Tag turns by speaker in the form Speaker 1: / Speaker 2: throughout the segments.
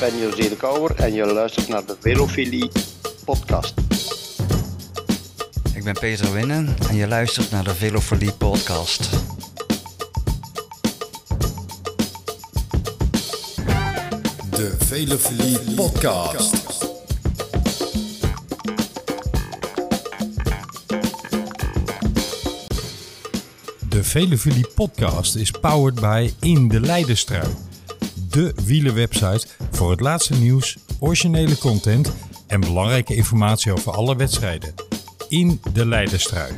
Speaker 1: ben José de Kouwer en je luistert naar de Velofilie podcast.
Speaker 2: Ik ben Peter Winnen en je luistert naar de Velofilie podcast.
Speaker 3: De Velofilie podcast. De Velofilie podcast is powered by In de Leidenstrui. De wielerwebsite voor het laatste nieuws, originele content en belangrijke informatie over alle wedstrijden. In de Leidenstrui.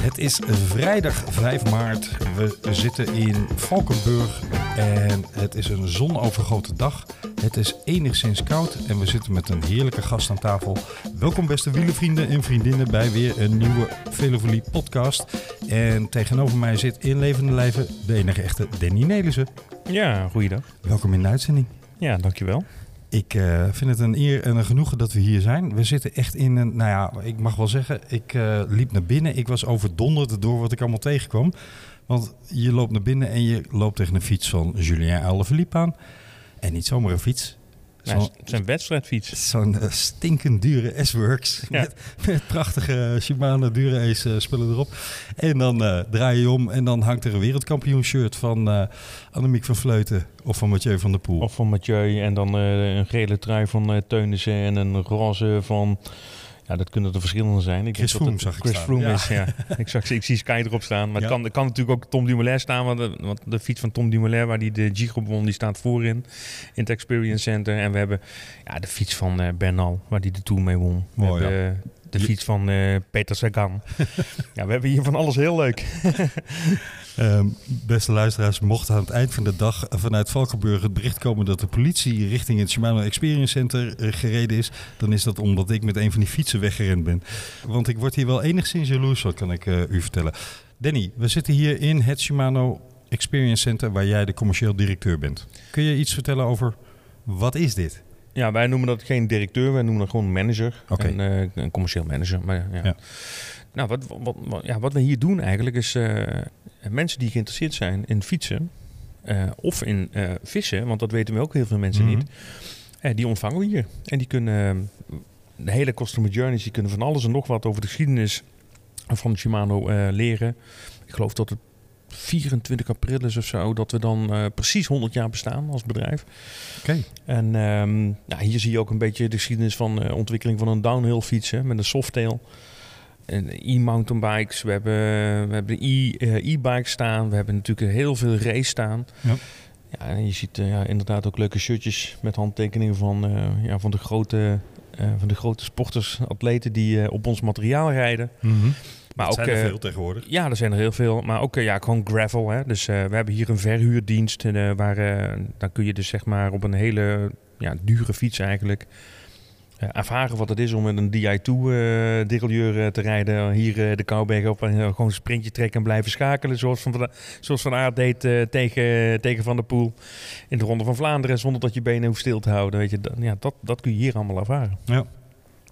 Speaker 3: Het is vrijdag 5 maart. We zitten in Valkenburg en het is een zonovergoten dag. Het is enigszins koud en we zitten met een heerlijke gast aan tafel. Welkom beste wielervrienden en vriendinnen bij weer een nieuwe Velovolie podcast. En tegenover mij zit in levende lijven de enige echte Danny Nelissen.
Speaker 4: Ja, goeiedag.
Speaker 3: Welkom in de uitzending.
Speaker 4: Ja, dankjewel.
Speaker 3: Ik uh, vind het een eer en een genoegen dat we hier zijn. We zitten echt in een, nou ja, ik mag wel zeggen, ik uh, liep naar binnen. Ik was overdonderd door wat ik allemaal tegenkwam. Want je loopt naar binnen en je loopt tegen een fiets van Julien Alaphilippe aan. En niet zomaar een fiets.
Speaker 4: Zo, ja, zijn wedstrijdfiets.
Speaker 3: Zo'n uh, stinkend dure S-Works. Ja. Met, met, prachtige Shimano Dure Ace uh, spullen erop. En dan uh, draai je om en dan hangt er een wereldkampioen shirt van uh, Annemiek van Vleuten. Of van Mathieu van der Poel.
Speaker 4: Of van Mathieu. En dan een gele trui van Teunissen en een roze van... Ja, dat kunnen er verschillende zijn.
Speaker 3: Ik Chris Froome zag ik
Speaker 4: Chris Froome ja. is, ja. ik, zag, ik zie Sky erop staan. Maar ja. het, kan, het kan natuurlijk ook Tom Dumoulin staan. Want de, want de fiets van Tom Dumoulin, waar die de G-groep won, die staat voorin. In het Experience Center. En we hebben ja, de fiets van uh, Bernal, waar die de Tour mee won.
Speaker 3: Mooi,
Speaker 4: we hebben, uh, de fiets van uh, Peter Sagan. ja, we hebben hier van alles heel leuk.
Speaker 3: um, beste luisteraars, mocht aan het eind van de dag vanuit Valkenburg het bericht komen dat de politie richting het Shimano Experience Center uh, gereden is, dan is dat omdat ik met een van die fietsen weggerend ben. Want ik word hier wel enigszins jaloers, wat kan ik uh, u vertellen. Danny, we zitten hier in het Shimano Experience Center waar jij de commercieel directeur bent. Kun je iets vertellen over wat is dit?
Speaker 4: Ja, wij noemen dat geen directeur, wij noemen dat gewoon manager.
Speaker 3: Okay.
Speaker 4: Een, uh, een commercieel manager. Maar, ja. ja. Nou, wat, wat, wat, ja, wat we hier doen eigenlijk is uh, mensen die geïnteresseerd zijn in fietsen uh, of in vissen, want dat weten we ook heel veel mensen mm-hmm. niet. die ontvangen we hier. En die kunnen de hele customer journeys, die kunnen van alles en nog wat over de geschiedenis van Shimano leren. Ik geloof dat het 24 april is of zo, dat we dan uh, precies 100 jaar bestaan als bedrijf.
Speaker 3: Oké. Okay.
Speaker 4: En um, nou, hier zie je ook een beetje de geschiedenis van uh, ontwikkeling van een downhill fiets hè, met een softail. En e-mountainbikes, we hebben, we hebben e-bikes staan, we hebben natuurlijk heel veel race staan.
Speaker 3: Ja.
Speaker 4: Ja, en je ziet ja, inderdaad ook leuke shirtjes met handtekeningen van, ja, van, de, grote, van de grote sporters, atleten die op ons materiaal rijden.
Speaker 3: Mm-hmm.
Speaker 4: Maar
Speaker 3: dat
Speaker 4: ook,
Speaker 3: zijn er
Speaker 4: uh,
Speaker 3: veel tegenwoordig.
Speaker 4: Ja, er zijn er heel veel. Maar ook uh, ja, gewoon gravel. Hè. Dus uh, we hebben hier een verhuurdienst. waar dan kun je dus zeg maar op een hele ja, dure fiets eigenlijk ervaren wat het is om met een Di2-derailleur te rijden. Hier de Kouwberg op en gewoon een sprintje trekken en blijven schakelen. Zoals Van, zoals van Aert deed tegen, tegen Van der Poel in de Ronde van Vlaanderen. Zonder dat je benen hoeft stil te houden. Weet je, dat, ja, dat, dat kun je hier allemaal ervaren.
Speaker 3: Ja.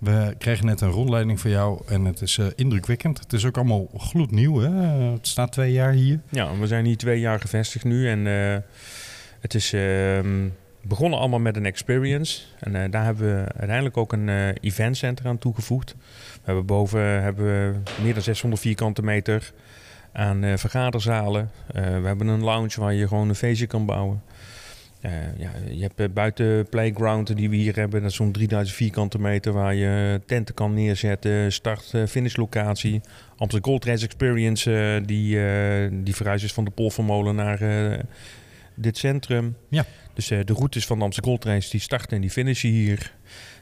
Speaker 3: We kregen net een rondleiding van jou en het is uh, indrukwekkend. Het is ook allemaal gloednieuw. Hè? Het staat twee jaar hier.
Speaker 4: Ja, we zijn hier twee jaar gevestigd nu. En uh, het is uh, begonnen allemaal met een experience. En uh, daar hebben we uiteindelijk ook een eventcenter aan toegevoegd. We hebben boven hebben we meer dan 600 vierkante meter aan vergaderzalen. we hebben een lounge waar je gewoon een feestje kan bouwen. Uh, ja, je hebt uh, buiten playground die we hier hebben, dat is zo'n 3000 vierkante meter waar je tenten kan neerzetten, start-finish locatie. Amsterdam Gold Race Experience, die, die verhuisd is van de Polvermolen naar dit centrum.
Speaker 3: Ja.
Speaker 4: Dus de routes van de Amsterdam Gold Race die starten en die finishen hier.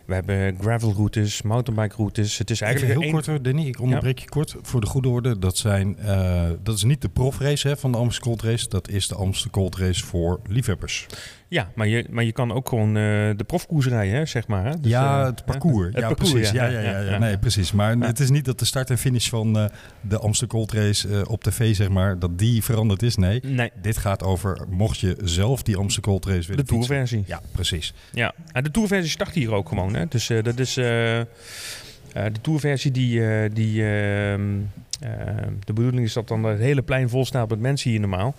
Speaker 4: We hebben gravelroutes, mountainbike-routes. Het is eigenlijk
Speaker 3: Even heel een... kort, Danny. Ik onderbreek ja. je kort voor de goede orde. Dat, zijn, uh, dat is niet de profrace hè, van de Amsterdam Gold Race. Dat is de Amsterdam Gold Race voor liefhebbers.
Speaker 4: Ja, maar je, maar je kan ook gewoon uh, de profkoers rijden, hè, zeg maar. Hè?
Speaker 3: Dus, ja, het parcours. Het ja, parcours, precies. Ja, ja, ja, ja, Nee, precies. Maar het is niet dat de start en finish van uh, de Amsterdam Gold Race uh, op tv, zeg maar, dat die veranderd is. Nee.
Speaker 4: nee.
Speaker 3: Dit gaat over, mocht je zelf die Amsterdam Gold Race willen
Speaker 4: De tourversie.
Speaker 3: Ja, precies.
Speaker 4: Ja, en de tourversie start hier ook gewoon. Hè? Dus dat is... Uh, de tourversie die... Uh, die uh, de bedoeling is dat dan het hele plein vol staat met mensen hier normaal.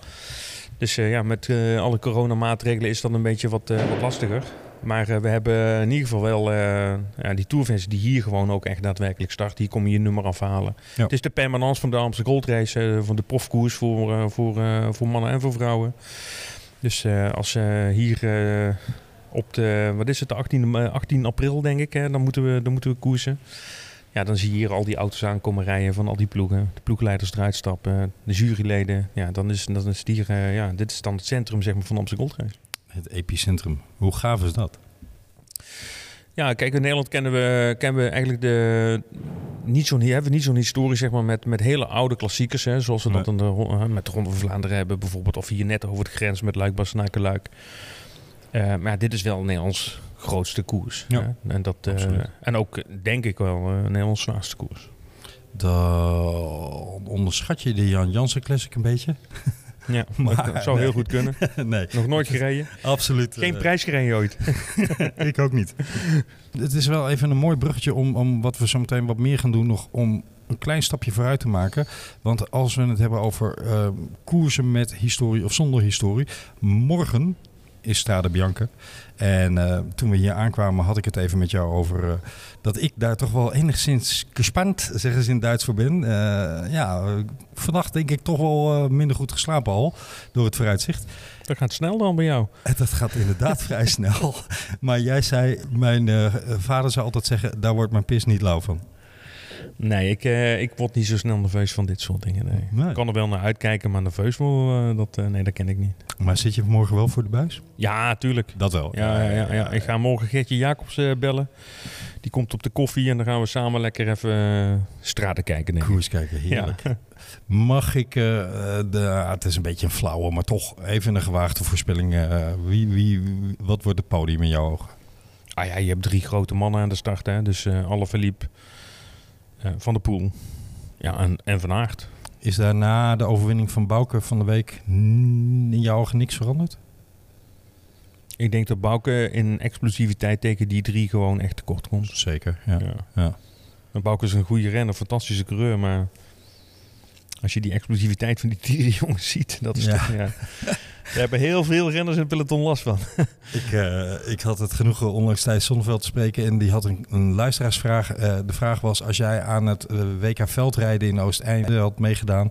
Speaker 4: Dus eh, ja, met eh, alle coronamaatregelen is dat een beetje wat, eh, wat lastiger. Maar we hebben in ieder geval wel ja, die tourfans die hier gewoon ook echt daadwerkelijk starten. Hier kom je je nummer afhalen.
Speaker 3: Ja.
Speaker 4: Het is de permanence van de Amsterdam Gold Race, van de profkoers voor, voor, voor mannen en voor vrouwen. Dus als hier op de, wat is het, de 18, eh, 18 april denk ik, hè, dan, moeten we, dan moeten we koersen. Ja, dan zie je hier al die auto's aankomen rijden van al die ploegen. De ploegleiders eruit stappen, de juryleden. Ja, dan is, dan is hier, eh, ja, dit is dan het centrum zeg maar, van de Amsterdam Gold Race.
Speaker 3: Het epicentrum. Hoe gaaf is dat?
Speaker 4: Ja, kijk, in Nederland kennen we, kennen we eigenlijk de, niet zo'n, hebben we niet zo'n historie zeg maar, met, met hele oude klassiekers. Hè, zoals we dat
Speaker 3: Nee.
Speaker 4: in de, eh, met de Ronde van Vlaanderen hebben. Bijvoorbeeld of hier net over de grens met Luik, Bastenaken, Luik. Eh, maar ja, dit is wel Nederlands grootste koers.
Speaker 3: Ja,
Speaker 4: hè. en, dat, eh, en ook denk ik wel eh, Nederlands zwaarste koers.
Speaker 3: Dan onderschat je de Jan Jansen Classic een beetje?
Speaker 4: Ja,
Speaker 3: Maar-
Speaker 4: dat zou heel goed kunnen.
Speaker 3: nee,
Speaker 4: Nog nooit gereden.
Speaker 3: absoluut.
Speaker 4: Geen
Speaker 3: eh,
Speaker 4: prijs gereden ooit.
Speaker 3: ik ook niet. Het is wel even een mooi bruggetje om, om wat we zo meteen wat meer gaan doen, nog om een klein stapje vooruit te maken. Want als we het hebben over eh, koersen met historie of zonder historie, morgen is Strade Bianca. En eh, toen we hier aankwamen had ik het even met jou over eh, dat ik daar toch wel enigszins gespannen, zeggen ze in Duits voor ben. Eh, ja, vannacht denk ik toch wel minder goed geslapen al door het vooruitzicht.
Speaker 4: Dat gaat snel dan bij jou.
Speaker 3: En dat gaat inderdaad vrij snel. Maar jij zei, mijn vader zou altijd zeggen, daar wordt mijn pis niet lauw van.
Speaker 4: Nee, ik, eh, ik word niet zo snel nerveus van dit soort dingen. Nee.
Speaker 3: Nee.
Speaker 4: Ik kan er wel naar uitkijken, maar nerveus worden, eh, dat, eh, nee, dat ken ik niet.
Speaker 3: Maar zit je morgen wel voor de buis?
Speaker 4: Ja, tuurlijk.
Speaker 3: Dat wel.
Speaker 4: Ja, ja, ja, ja. Ik ga morgen Gertje Jacobs bellen. Die komt op de koffie en dan gaan we samen lekker even straten kijken. Denk.
Speaker 3: Koers kijken, heerlijk.
Speaker 4: Ja.
Speaker 3: Mag ik, de, ah, het is een beetje een flauwe, maar toch even een gewaagde voorspelling. wie, wie, wat wordt het podium in jouw ogen?
Speaker 4: Ah ja, je hebt drie grote mannen aan de start. Hè? Dus Alle eh, Van der Poel ja, en, en Van Aert.
Speaker 3: Is daar na de overwinning van Bouke van de week in jouw ogen niks veranderd?
Speaker 4: Ik denk dat Bouke in explosiviteit tegen die drie gewoon echt tekort komt.
Speaker 3: Zeker, ja.
Speaker 4: Ja.
Speaker 3: ja.
Speaker 4: En Bouke is een goede renner, fantastische coureur, maar als je die explosiviteit van die drie jongens ziet, dat is
Speaker 3: Ja.
Speaker 4: toch, ja. We hebben heel veel renners in het peloton last van.
Speaker 3: Ik, eh, ik had het genoegen onlangs Thijs Zonneveld te spreken en die had een, een luisteraarsvraag. Eh, de vraag was, als jij aan het eh, WK veldrijden in Oosteinde had meegedaan...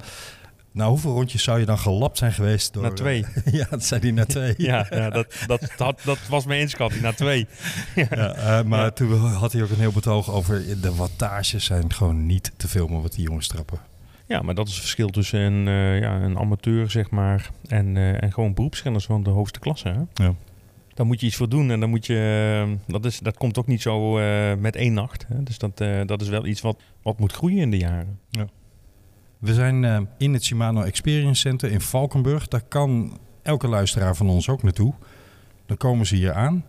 Speaker 3: Nou, hoeveel rondjes zou je dan gelapt zijn geweest? Door,
Speaker 4: Na twee.
Speaker 3: ja, dat zei hij na twee.
Speaker 4: Ja, ja dat, dat, dat, dat was mijn inschatting, na twee.
Speaker 3: Ja, maar
Speaker 4: Ja.
Speaker 3: toen had hij ook een heel betoog over... de wattages zijn gewoon niet te filmen wat die jongens trappen.
Speaker 4: Ja, maar dat is het verschil tussen een, eh, ja, een amateur, zeg maar, en, eh, en gewoon beroepsrenners van de hoogste klasse. Hè?
Speaker 3: Ja.
Speaker 4: Daar moet je iets voor doen en dan moet je, eh, dat, is, dat komt ook niet zo met één nacht. Hè? Dus dat, dat is wel iets wat, wat moet groeien in de jaren.
Speaker 3: We zijn in het Shimano Experience Center in Valkenburg. Daar kan elke luisteraar van ons ook naartoe. Dan komen ze hier aan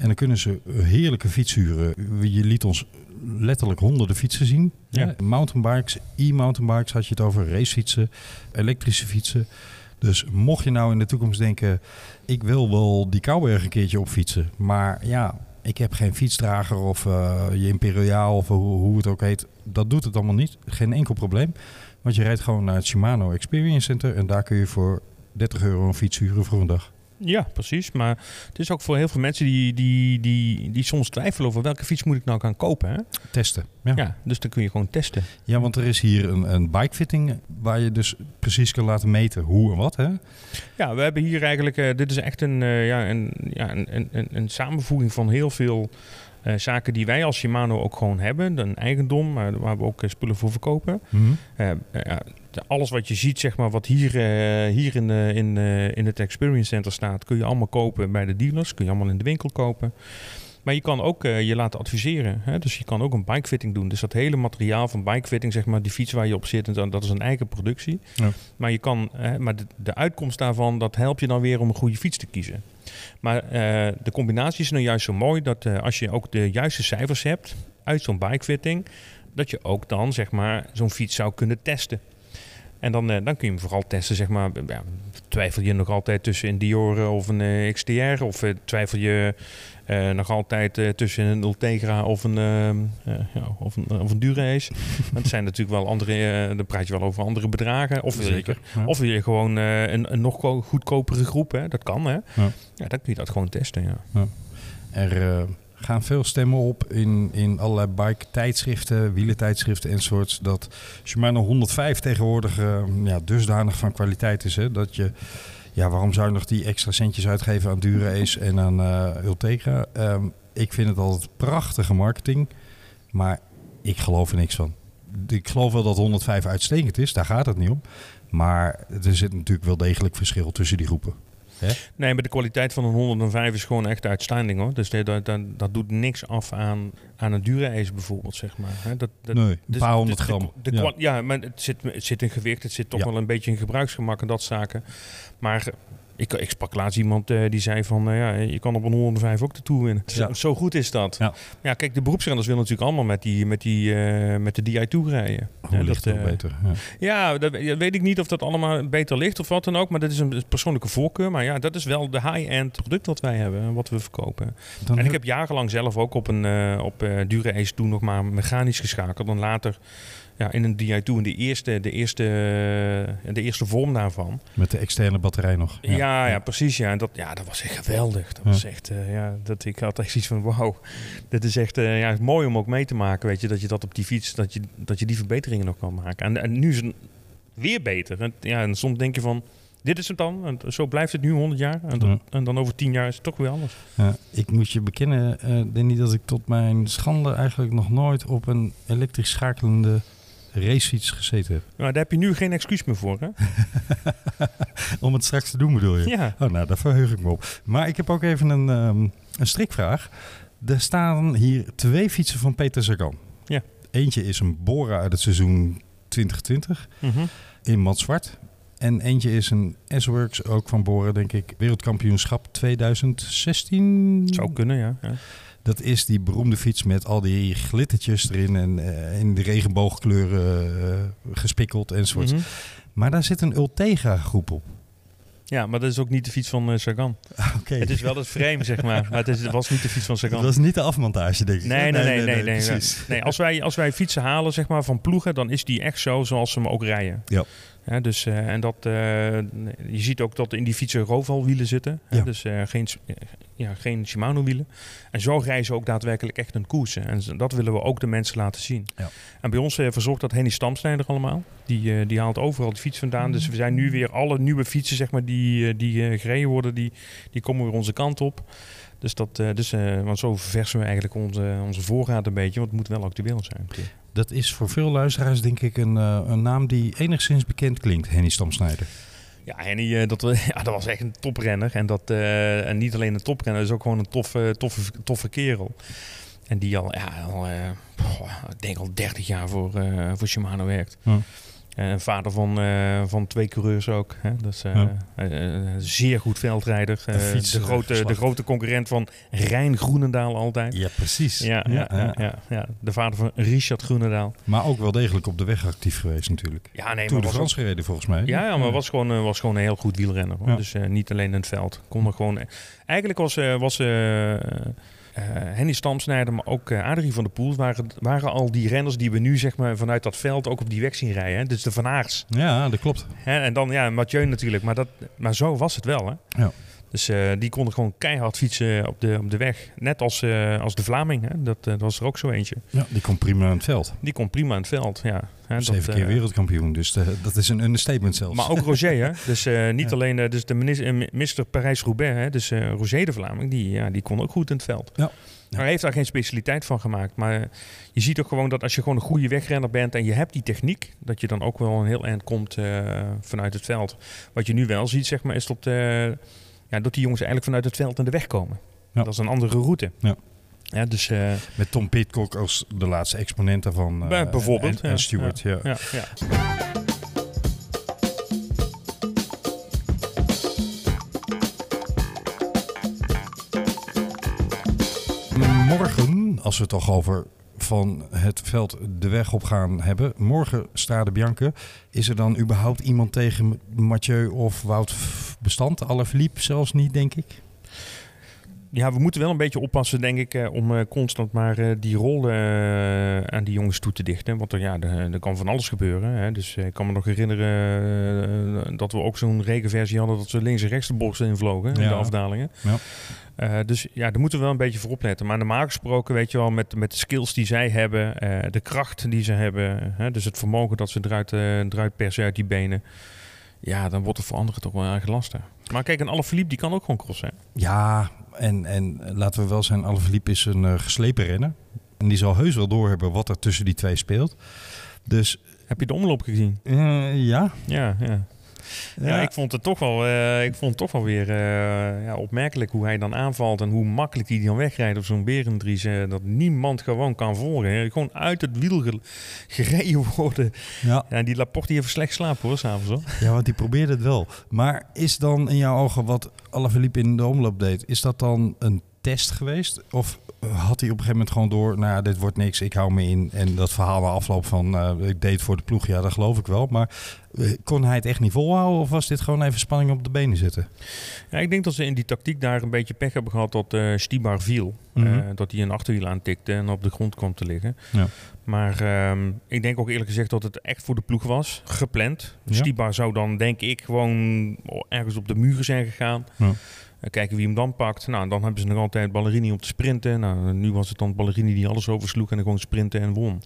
Speaker 3: en dan kunnen ze heerlijke fiets huren. Je liet ons letterlijk honderden fietsen zien.
Speaker 4: Ja.
Speaker 3: Ja, mountainbikes, e-mountainbikes had je het over, racefietsen, elektrische fietsen. Dus mocht je nou in de toekomst denken, ik wil wel die Kouwberg een keertje opfietsen. Maar ja, ik heb geen fietsdrager of eh, je Imperiaal of hoe, hoe het ook heet. Dat doet het allemaal niet. Geen enkel probleem. Want je rijdt gewoon naar het Shimano Experience Center en daar kun je voor 30 euro een fiets huren voor een dag.
Speaker 4: Ja, precies. Maar het is ook voor heel veel mensen die, die, die, die soms twijfelen over welke fiets moet ik nou gaan kopen. Hè?
Speaker 3: Testen. Ja,
Speaker 4: Ja.
Speaker 3: ja.
Speaker 4: dus dan kun je gewoon testen.
Speaker 3: want er is hier een, een bikefitting waar je dus precies kan laten meten hoe en wat. Hè?
Speaker 4: Ja, we hebben hier eigenlijk, eh, dit is echt een, eh, ja, een, ja, een, een- een, een samenvoeging van heel veel eh, zaken die wij als Shimano ook gewoon hebben. Een eigendom, maar waar we ook spullen voor verkopen. Ja, de- alles wat je ziet, zeg maar, wat hier, eh, hier in, de, in, eh, in het Experience Center staat, kun je allemaal kopen bij de dealers. Kun je allemaal in de winkel kopen. Maar je kan ook eh, je laten adviseren. Hè? Dus je kan ook een bikefitting doen. Dus dat hele materiaal van bikefitting, zeg maar, die fiets waar je op zit, en dat is een eigen productie.
Speaker 3: Ja.
Speaker 4: Maar, je kan, eh, maar de, de uitkomst daarvan, dat helpt je dan weer om een goede fiets te kiezen. Maar eh, de combinatie is nou juist zo mooi dat eh, als je ook de juiste cijfers hebt uit zo'n bikefitting, dat je ook dan zeg maar zo'n fiets zou kunnen testen. En dan, eh, dan kun je hem vooral testen, zeg maar. Ja, twijfel je nog altijd tussen een Dior of een eh, XTR? Of eh, twijfel je eh, nog altijd eh, tussen een Ultegra of een, eh, ja, of een, of een Dura-Ace? Want het zijn natuurlijk wel andere... eh dan praat je wel over andere bedragen. Of wil je,
Speaker 3: Zeker. Ja.
Speaker 4: of wil je gewoon eh, een, een nog ko- goedkopere groep? Hè? Dat kan, hè?
Speaker 3: Ja.
Speaker 4: Ja, dan kun je dat gewoon testen, ja.
Speaker 3: Er eh, gaan veel stemmen op in, in allerlei bike-tijdschriften, wielentijdschriften enzovoorts. Dat Shimano 105 tegenwoordig eh, ja, dusdanig van kwaliteit is. Hè, dat je, ja, waarom zou je nog die extra centjes uitgeven aan Dura-Ace en aan eh, Ultegra? Ehm, ik vind het altijd prachtige marketing, maar ik geloof er niks van. Ik geloof wel dat 105 uitstekend is, daar gaat het niet om. Maar er zit natuurlijk wel degelijk verschil tussen die groepen.
Speaker 4: Nee, maar de kwaliteit van een 105 is gewoon echt uitstanding hoor. Dus dat, dat, dat, dat doet niks af aan, aan een dure ace bijvoorbeeld, zeg maar. Hè, Dat, dat,
Speaker 3: nee, een
Speaker 4: dus-
Speaker 3: paar honderd
Speaker 4: dus de-
Speaker 3: gram.
Speaker 4: de
Speaker 3: ja.
Speaker 4: maar het zit, het zit in gewicht, het zit toch
Speaker 3: Ja.
Speaker 4: wel een beetje in gebruiksgemak en dat zaken. Maar ik, ik sprak laatst iemand eh, die zei van, eh, ja, je kan op een 105 ook de Tour winnen. Zo,
Speaker 3: Ja.
Speaker 4: zo goed is dat.
Speaker 3: Ja.
Speaker 4: Ja, kijk, de beroepsrenners willen natuurlijk allemaal met die, met die, eh, met de DI Tour rijden.
Speaker 3: Hoe
Speaker 4: Ja,
Speaker 3: ligt
Speaker 4: dat,
Speaker 3: het beter? Ja.
Speaker 4: Dat, weet ik niet of dat allemaal beter ligt of wat dan ook. Maar dat is een persoonlijke voorkeur. Maar ja, dat is wel de high-end product wat wij hebben en wat we verkopen.
Speaker 3: Dan
Speaker 4: En ik heb jarenlang zelf ook op een op Dure Ace toen nog maar mechanisch geschakeld. Dan later ja, in een DI2 in de eerste, de, eerste, eh, de eerste vorm daarvan.
Speaker 3: Met de externe batterij nog.
Speaker 4: Ja, ja, precies. Ja. En dat, ja, dat was echt geweldig. Dat
Speaker 3: Ja.
Speaker 4: was echt, eh, ja, dat, ik had echt iets van, wauw, dit is echt eh, ja, mooi om ook mee te maken. Weet je, dat je dat op die fiets, dat je, dat je die verbeteringen nog kan maken. En, en nu is het weer beter. En, ja, en soms denk je van, dit is het dan. En zo blijft het nu 100 jaar. En, dan-
Speaker 3: Ja.
Speaker 4: en dan over 10 jaar is het toch weer anders.
Speaker 3: Ja, ik moet je bekennen, eh Danny, dat ik tot mijn schande eigenlijk nog nooit op een elektrisch schakelende racefiets gezeten heb.
Speaker 4: Maar daar heb je nu geen excuus meer voor, hè?
Speaker 3: Om het straks te doen bedoel je?
Speaker 4: Ja.
Speaker 3: Oh, nou, daar verheug ik me op. Maar ik heb ook even een, ehm, een strikvraag. Er staan hier twee fietsen van Peter Sagan.
Speaker 4: Ja.
Speaker 3: Eentje is een Bora uit het seizoen 2020
Speaker 4: Mhm.
Speaker 3: in mat zwart. En eentje is een S-Works, ook van Bora, denk ik, wereldkampioenschap 2016.
Speaker 4: Zou kunnen, ja. ja.
Speaker 3: Dat is die beroemde fiets met al die glittertjes erin en eh, in de regenboogkleuren eh, gespikkeld enzovoort.
Speaker 4: Mhm.
Speaker 3: Maar daar zit een Ultegra groep op.
Speaker 4: Ja, maar dat is ook niet de fiets van eh, Sagan.
Speaker 3: Oké.
Speaker 4: Het is wel het frame, zeg maar. Maar het, is, het was niet de fiets van Sagan.
Speaker 3: Dat is niet de afmontage, denk ik.
Speaker 4: Nee, nee, nee, nee. Nee, als wij, als wij fietsen halen zeg maar, van ploegen, dan is die echt zo zoals ze hem ook rijden.
Speaker 3: Ja.
Speaker 4: Ja, dus, eh, en dat, eh, je ziet ook dat in die fietsen Roval-wielen zitten. hè. Dus eh, geen, ja, geen Shimano-wielen. En zo ze ook daadwerkelijk echt een koers. hè. En dat willen we ook de mensen laten zien.
Speaker 3: Ja.
Speaker 4: En bij ons verzorgt dat Henny Stamsnijder allemaal. Die, die haalt overal de fiets vandaan. Dus we zijn nu weer alle nieuwe fietsen zeg maar, die, die gereden worden, die, die komen weer onze kant op. Dus, dat, dus want zo verversen we eigenlijk onze, onze voorraad een beetje. Want het moet wel actueel zijn.
Speaker 3: Dat is voor veel luisteraars denk ik een, eh, een naam die enigszins bekend klinkt. Henny Stamsnijder.
Speaker 4: Ja, Henny, eh, dat, ja, dat was echt een toprenner. En, dat, eh, en niet alleen een toprenner, is ook gewoon een toffe, toffe, toffe kerel. En die al, ja, al ik denk al 30 jaar voor, voor Shimano werkt. En vader van, eh, van twee coureurs ook. Hè? Eh,
Speaker 3: Ja.
Speaker 4: eh, eh, zeer goed veldrijder. Eh, de,
Speaker 3: eh,
Speaker 4: grote, de grote concurrent van Rijn Groenendaal altijd.
Speaker 3: Ja, precies.
Speaker 4: Ja, ja, ja, ja, ja. de vader van Richard Groenendaal.
Speaker 3: Maar ook wel degelijk op de weg actief geweest natuurlijk.
Speaker 4: Ja, nee, maar
Speaker 3: de France gereden volgens mij.
Speaker 4: Ja, ja, maar was gewoon, eh, was gewoon een heel goed wielrenner. Hoor. Dus eh, niet alleen in het veld. Kon er gewoon, eigenlijk was, eh, was eh, Henny Stamsnijder, maar ook eh, Adrie van der Poel... Waren, waren al die renners die we nu zeg maar, vanuit dat veld ook op die weg zien rijden. Hè? Dus de Van Aerts.
Speaker 3: Ja, dat klopt.
Speaker 4: Hè? En dan ja, Mathieu natuurlijk. Maar, dat, maar zo was het wel. Hè?
Speaker 3: Ja.
Speaker 4: Dus eh, die konden gewoon keihard fietsen op de, op de weg. Net als, eh, als de Vlaming. Hè? Dat, eh, dat was er ook zo eentje.
Speaker 3: Ja, die komt prima aan het veld.
Speaker 4: Die kon prima in het veld. Ja. Hè, dat,
Speaker 3: Zeven keer
Speaker 4: eh,
Speaker 3: wereldkampioen, dus de- dat is een understatement zelfs.
Speaker 4: Maar ook Roger, hè? Dus eh, niet
Speaker 3: Ja.
Speaker 4: alleen eh, dus de minister, eh. Parijs-Roubaix? Dus eh, Roger de Vlaming, die, ja, die kon ook goed in het veld.
Speaker 3: Ja.
Speaker 4: Maar hij heeft daar geen specialiteit van gemaakt. Maar je ziet ook gewoon dat als je gewoon een goede wegrenner bent en je hebt die techniek, dat je dan ook wel een heel eind komt eh, vanuit het veld. Wat je nu wel ziet, zeg maar, is dat, eh, ja, dat die jongens eigenlijk vanuit het veld aan de weg komen.
Speaker 3: Ja.
Speaker 4: Dat is een andere route.
Speaker 3: Ja.
Speaker 4: Ja, dus, eh,
Speaker 3: Met Tom Pitcock als de laatste exponent daarvan.
Speaker 4: Bij- bijvoorbeeld,
Speaker 3: En, en
Speaker 4: ja.
Speaker 3: Stewart, ja.
Speaker 4: ja, ja.
Speaker 3: Morgen, als we het toch over van het veld de weg op gaan hebben. Morgen Strade Bianca. Is er dan überhaupt iemand tegen Mathieu of Wout Bestand? Alaphilippe zelfs niet, denk ik.
Speaker 4: Ja, we moeten wel een beetje oppassen, denk ik, eh, om eh, constant maar eh, die rol eh, aan die jongens toe te dichten. Want er, ja, er, er kan van alles gebeuren. Hè. Dus ik kan me nog herinneren dat we ook zo'n regenversie hadden dat ze links en rechts de bochten invlogen in
Speaker 3: Ja.
Speaker 4: de afdalingen.
Speaker 3: Ja.
Speaker 4: Dus ja, daar moeten we wel een beetje voor opletten. Maar normaal gesproken, weet je wel, met, met de skills die zij hebben, de kracht die ze hebben, hè, dus het vermogen dat ze eruit, eh, eruit persen uit die benen. Ja, dan wordt het voor anderen toch wel erg lastig. Maar kijk, een Alaphilippe die kan ook gewoon crossen. hè.
Speaker 3: Ja, en, en laten we wel zijn, Alaphilippe is een eh, geslepen renner. En die zal heus wel doorhebben wat er tussen die twee speelt. Dus
Speaker 4: Heb je de omloop gezien?
Speaker 3: eh, ja.
Speaker 4: Ja, ja. Ja, ik vond het toch wel, eh, ik vond het toch wel weer eh, ja, opmerkelijk hoe hij dan aanvalt en hoe makkelijk hij dan wegrijdt op zo'n Berendries. eh, dat niemand gewoon kan volgen. hè. Gewoon uit het wiel ge- gereden worden.
Speaker 3: ja.
Speaker 4: Ja, die Laporte heeft slecht slapen hoor, s'avonds hoor.
Speaker 3: Ja, want die probeerde het wel. Maar is dan in jouw ogen wat Alaphilippe in de omloop deed, is dat dan een test geweest? Of had hij op een gegeven moment gewoon door, nou ja, dit wordt niks, ik hou me in. En dat verhaal na afloop van, eh, ik deed voor de ploeg, ja, dat geloof ik wel. Maar eh, kon hij het echt niet volhouden of was dit gewoon even spanning op de benen zetten?
Speaker 4: Ja, ik denk dat ze in die tactiek daar een beetje pech hebben gehad dat eh Stibar viel.
Speaker 3: Mhm.
Speaker 4: Eh, dat hij een achterwiel aantikte en op de grond kwam te liggen.
Speaker 3: Ja.
Speaker 4: Maar ehm, ik denk ook eerlijk gezegd dat het echt voor de ploeg was, gepland.
Speaker 3: Ja.
Speaker 4: Stibar zou dan denk ik gewoon ergens op de muren zijn gegaan.
Speaker 3: Ja.
Speaker 4: Kijken wie hem dan pakt. Nou, dan hebben ze nog altijd Ballerini om te sprinten. Nou, nu was het dan Ballerini die alles oversloeg en dan gewoon sprinten en won.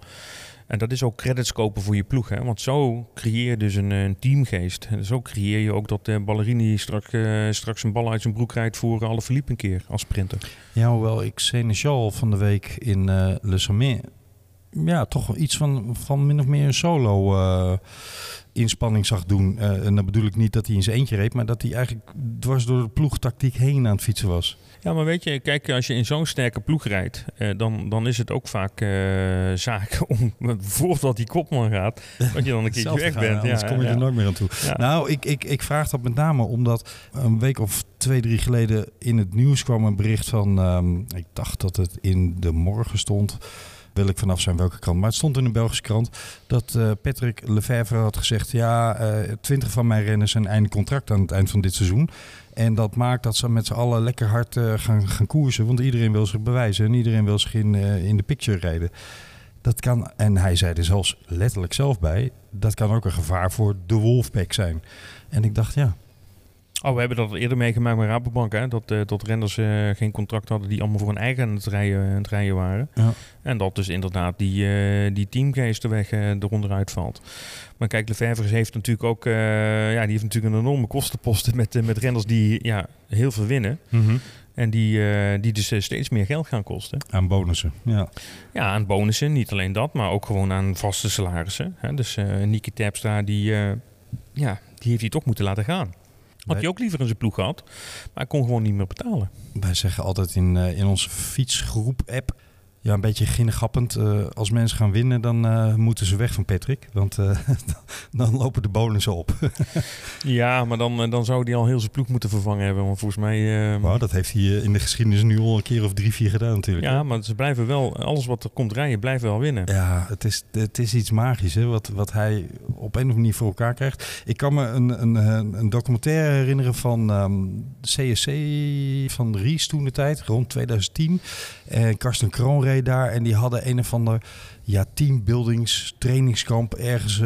Speaker 4: En dat is ook credits kopen voor je ploeg. Hè? Want zo creëer je dus een, eh, een teamgeest. En zo creëer je ook dat eh Ballerini straks, eh, straks een bal uit zijn broek rijdt voor alle Philippe een keer als sprinter.
Speaker 3: Ja, hoewel ik Seneschal van de week in Le Sommet... Ja, toch iets van, van min of meer een solo eh, inspanning zag doen. Eh, en dan bedoel ik niet dat hij in zijn eentje reed... maar dat hij eigenlijk dwars door de ploegtactiek heen aan het fietsen was.
Speaker 4: Ja, maar weet je, kijk, als je in zo'n sterke ploeg rijdt, eh, dan, dan is het ook vaak eh, zaak om, voordat die kopman gaat, dat je dan een keertje weg
Speaker 3: gaan,
Speaker 4: bent.
Speaker 3: Anders
Speaker 4: ja,
Speaker 3: kom je
Speaker 4: ja.
Speaker 3: er nooit meer aan toe.
Speaker 4: Ja.
Speaker 3: Nou, ik, ik, ik vraag dat met name omdat een week of twee, drie geleden in het nieuws kwam een bericht van... ehm, ik dacht dat het in de morgen stond. Wil ik vanaf zijn welke krant. Maar het stond in een Belgische krant dat eh, Patrick Lefevre had gezegd... ja, twintig van mijn renners zijn einde contract aan het eind van dit seizoen. En dat maakt dat ze met z'n allen lekker hard eh, gaan, gaan koersen. Want iedereen wil zich bewijzen en iedereen wil zich in, eh, in de picture rijden. Dat kan, en hij zei er zelfs letterlijk zelf bij, dat kan ook een gevaar voor de Wolfpack zijn. En ik dacht, ja,
Speaker 4: Oh, we hebben dat al eerder meegemaakt met Rabobank, hè? Dat, eh, dat renners eh, geen contract hadden die allemaal voor een eigen aan het rijden, aan het rijden waren.
Speaker 3: Ja.
Speaker 4: En dat dus inderdaad die, eh die teamgeest de weg eronder uitvalt. Maar kijk, Lefevre heeft natuurlijk ook, ja, die heeft natuurlijk een enorme kostenposten met, met renners die ja, heel veel winnen. En die, die dus steeds meer geld gaan kosten.
Speaker 3: aan bonussen. Ja.
Speaker 4: Ja, aan bonussen, niet alleen dat, maar ook gewoon aan vaste salarissen. Hè? Dus eh Niki Terpstra, die, ja, die heeft hij toch moeten laten gaan. Had hij ook liever in zijn ploeg gehad, maar hij kon gewoon niet meer betalen.
Speaker 3: Wij zeggen altijd in, eh, in onze fietsgroep-app, ja, een beetje ginnegappend, eh, als mensen gaan winnen, dan eh, moeten ze weg van Patrick. Want eh, dan lopen de bonussen op.
Speaker 4: Ja, maar dan, dan zou hij al heel zijn ploeg moeten vervangen hebben. Want volgens mij...
Speaker 3: Wauw, dat heeft hij in de geschiedenis nu al een keer of drie, vier gedaan natuurlijk.
Speaker 4: ja, maar ze blijven wel... Alles wat er komt rijden, blijven wel winnen.
Speaker 3: Ja, het is, het is iets magisch hè, wat, wat hij op een of andere manier voor elkaar krijgt. Ik kan me een, een, een documentaire herinneren van ehm, CSC van Ries toen de tijd, rond 2010. En Karsten Kroon daar en die hadden een of ander ja, teambuildings trainingskamp ergens.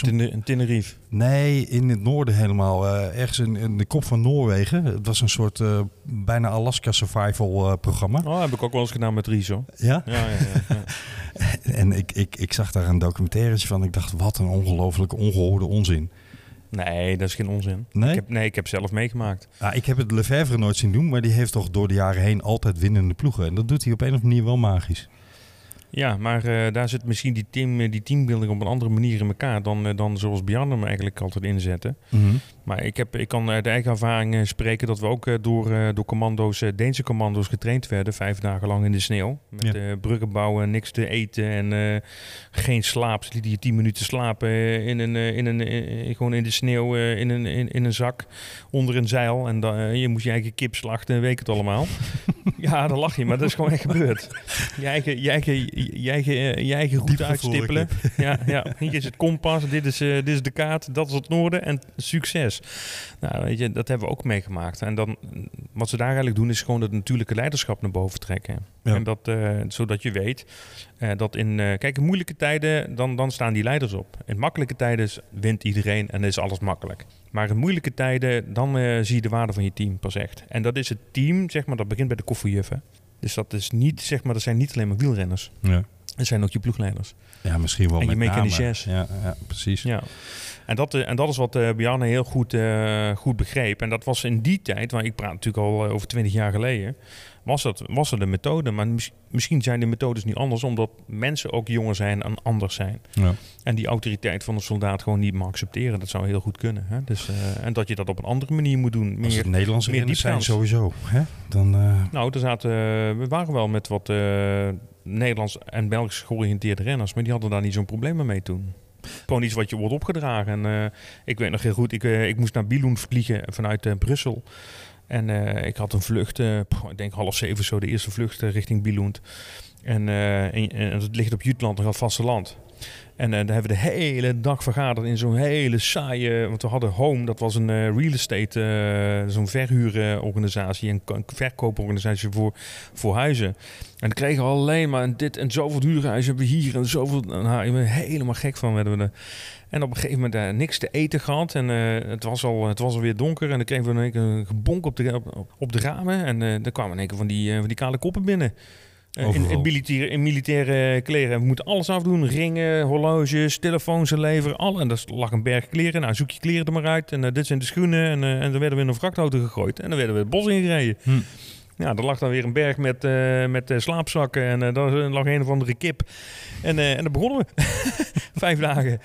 Speaker 4: Tene- een Tenerife.
Speaker 3: Nee, in het noorden helemaal. eh, ergens in, in de kop van Noorwegen. Het was een soort eh, bijna Alaska survival eh, programma.
Speaker 4: Oh, heb ik ook wel eens gedaan met.
Speaker 3: Ja?
Speaker 4: Ja, ja, ja. ja.
Speaker 3: En ik, ik, ik zag daar een documentaire van. Ik dacht, wat een ongelooflijke ongehoorde onzin.
Speaker 4: Nee, dat is geen onzin.
Speaker 3: Nee?
Speaker 4: Ik heb, nee, ik heb zelf meegemaakt.
Speaker 3: Ah, ik heb het Lefevre nooit zien doen, maar die heeft toch door de jaren heen altijd winnende ploegen. En dat doet hij op een of andere manier wel magisch.
Speaker 4: Ja, maar eh, daar zit misschien die, team, eh, die teambuilding op een andere manier in elkaar dan, eh, dan zoals Bjarne hem eigenlijk altijd inzette. Maar ik, heb, ik kan uit eigen ervaring spreken dat we ook door, door commando's, Deense commando's getraind werden, vijf dagen lang in de sneeuw. Met
Speaker 3: Ja.
Speaker 4: bruggen bouwen, niks te eten en geen slaap. Ze lieten je tien minuten slapen in een, in een, gewoon in de sneeuw in, een, in, in een zak onder een zeil. En dan, je moest je eigen kip slachten en weet het allemaal. Ja, dan lach je, maar dat is gewoon echt gebeurd. Je eigen, je eigen, je eigen, je eigen route uitstippelen. Ja, ja, hier is het kompas, dit is, eh, dit is de kaart, dat is het noorden en succes. Nou, weet je, dat hebben we ook meegemaakt. En dan, wat ze daar eigenlijk doen, is gewoon het natuurlijke leiderschap naar boven trekken.
Speaker 3: Ja.
Speaker 4: En dat, eh, zodat je weet eh, dat in, eh, kijk, in moeilijke tijden, dan, dan staan die leiders op. In makkelijke tijden wint iedereen en is alles makkelijk. Maar in moeilijke tijden, dan eh, zie je de waarde van je team pas echt. En dat is het team, zeg maar, dat begint bij de koffiejuffen. Dus dat is niet, zeg maar, dat zijn niet alleen maar wielrenners.
Speaker 3: Ja,
Speaker 4: Dat zijn ook je ploegleiders.
Speaker 3: ja misschien wel
Speaker 4: En je
Speaker 3: met. Ja, ja, precies.
Speaker 4: Ja. En dat, eh, en dat is wat Bjarne heel goed, eh, goed begreep. En dat was in die tijd, waar ik praat natuurlijk al over twintig jaar geleden, was dat, was dat de methode. Maar mis- misschien zijn de methodes nu anders, omdat mensen ook jonger zijn en anders zijn.
Speaker 3: Ja.
Speaker 4: En die autoriteit van een soldaat gewoon niet meer accepteren. Dat zou heel goed kunnen. Hè? Dus, eh, en dat je dat op een andere manier moet doen.
Speaker 3: Als
Speaker 4: Meer,
Speaker 3: het Nederlandse
Speaker 4: meer
Speaker 3: zijn sowieso. Hè? Dan, eh,
Speaker 4: nou, er zaten, we waren wel met wat eh, Nederlands en Belgisch georiënteerde renners, maar die hadden daar niet zo'n probleem mee toen. Gewoon iets wat je wordt opgedragen. En eh, ik weet nog heel goed, ik, eh, ik moest naar Billund vliegen vanuit eh, Brussel. En eh, ik had een vlucht, eh, ik denk half zeven zo, de eerste vlucht eh, richting Billund. En, het ligt op Jutland, nog vasteland. En daar hebben we de hele dag vergaderd in zo'n hele saaie... Want we hadden Home, dat was een real estate, zo'n verhuurorganisatie... een verkooporganisatie voor, voor huizen. En dan kregen we alleen maar dit en zoveel huurhuizen hebben we hier... en zoveel... Nou, helemaal gek van werden we. En op een gegeven moment daar niks te eten gehad. En eh, het, was al, het was alweer donker. En dan kregen we in één keer een gebonk op de, op, op de ramen. En eh dan kwamen in één keer van die, van die kale koppen binnen. In, militaire, in militaire kleren. We moeten alles afdoen. Ringen, horloges, telefoons leveren. Alle. En daar lag een berg kleren. Nou, zoek je kleren er maar uit. En dit zijn de schoenen. En, en dan werden we in een vrachtauto gegooid. En dan werden we het bos ingereden.
Speaker 3: Hm.
Speaker 4: Ja, er lag dan weer een berg met, eh, met eh, slaapzakken. En eh, daar lag een of andere kip. En, eh en dan begonnen we. vijf dagen.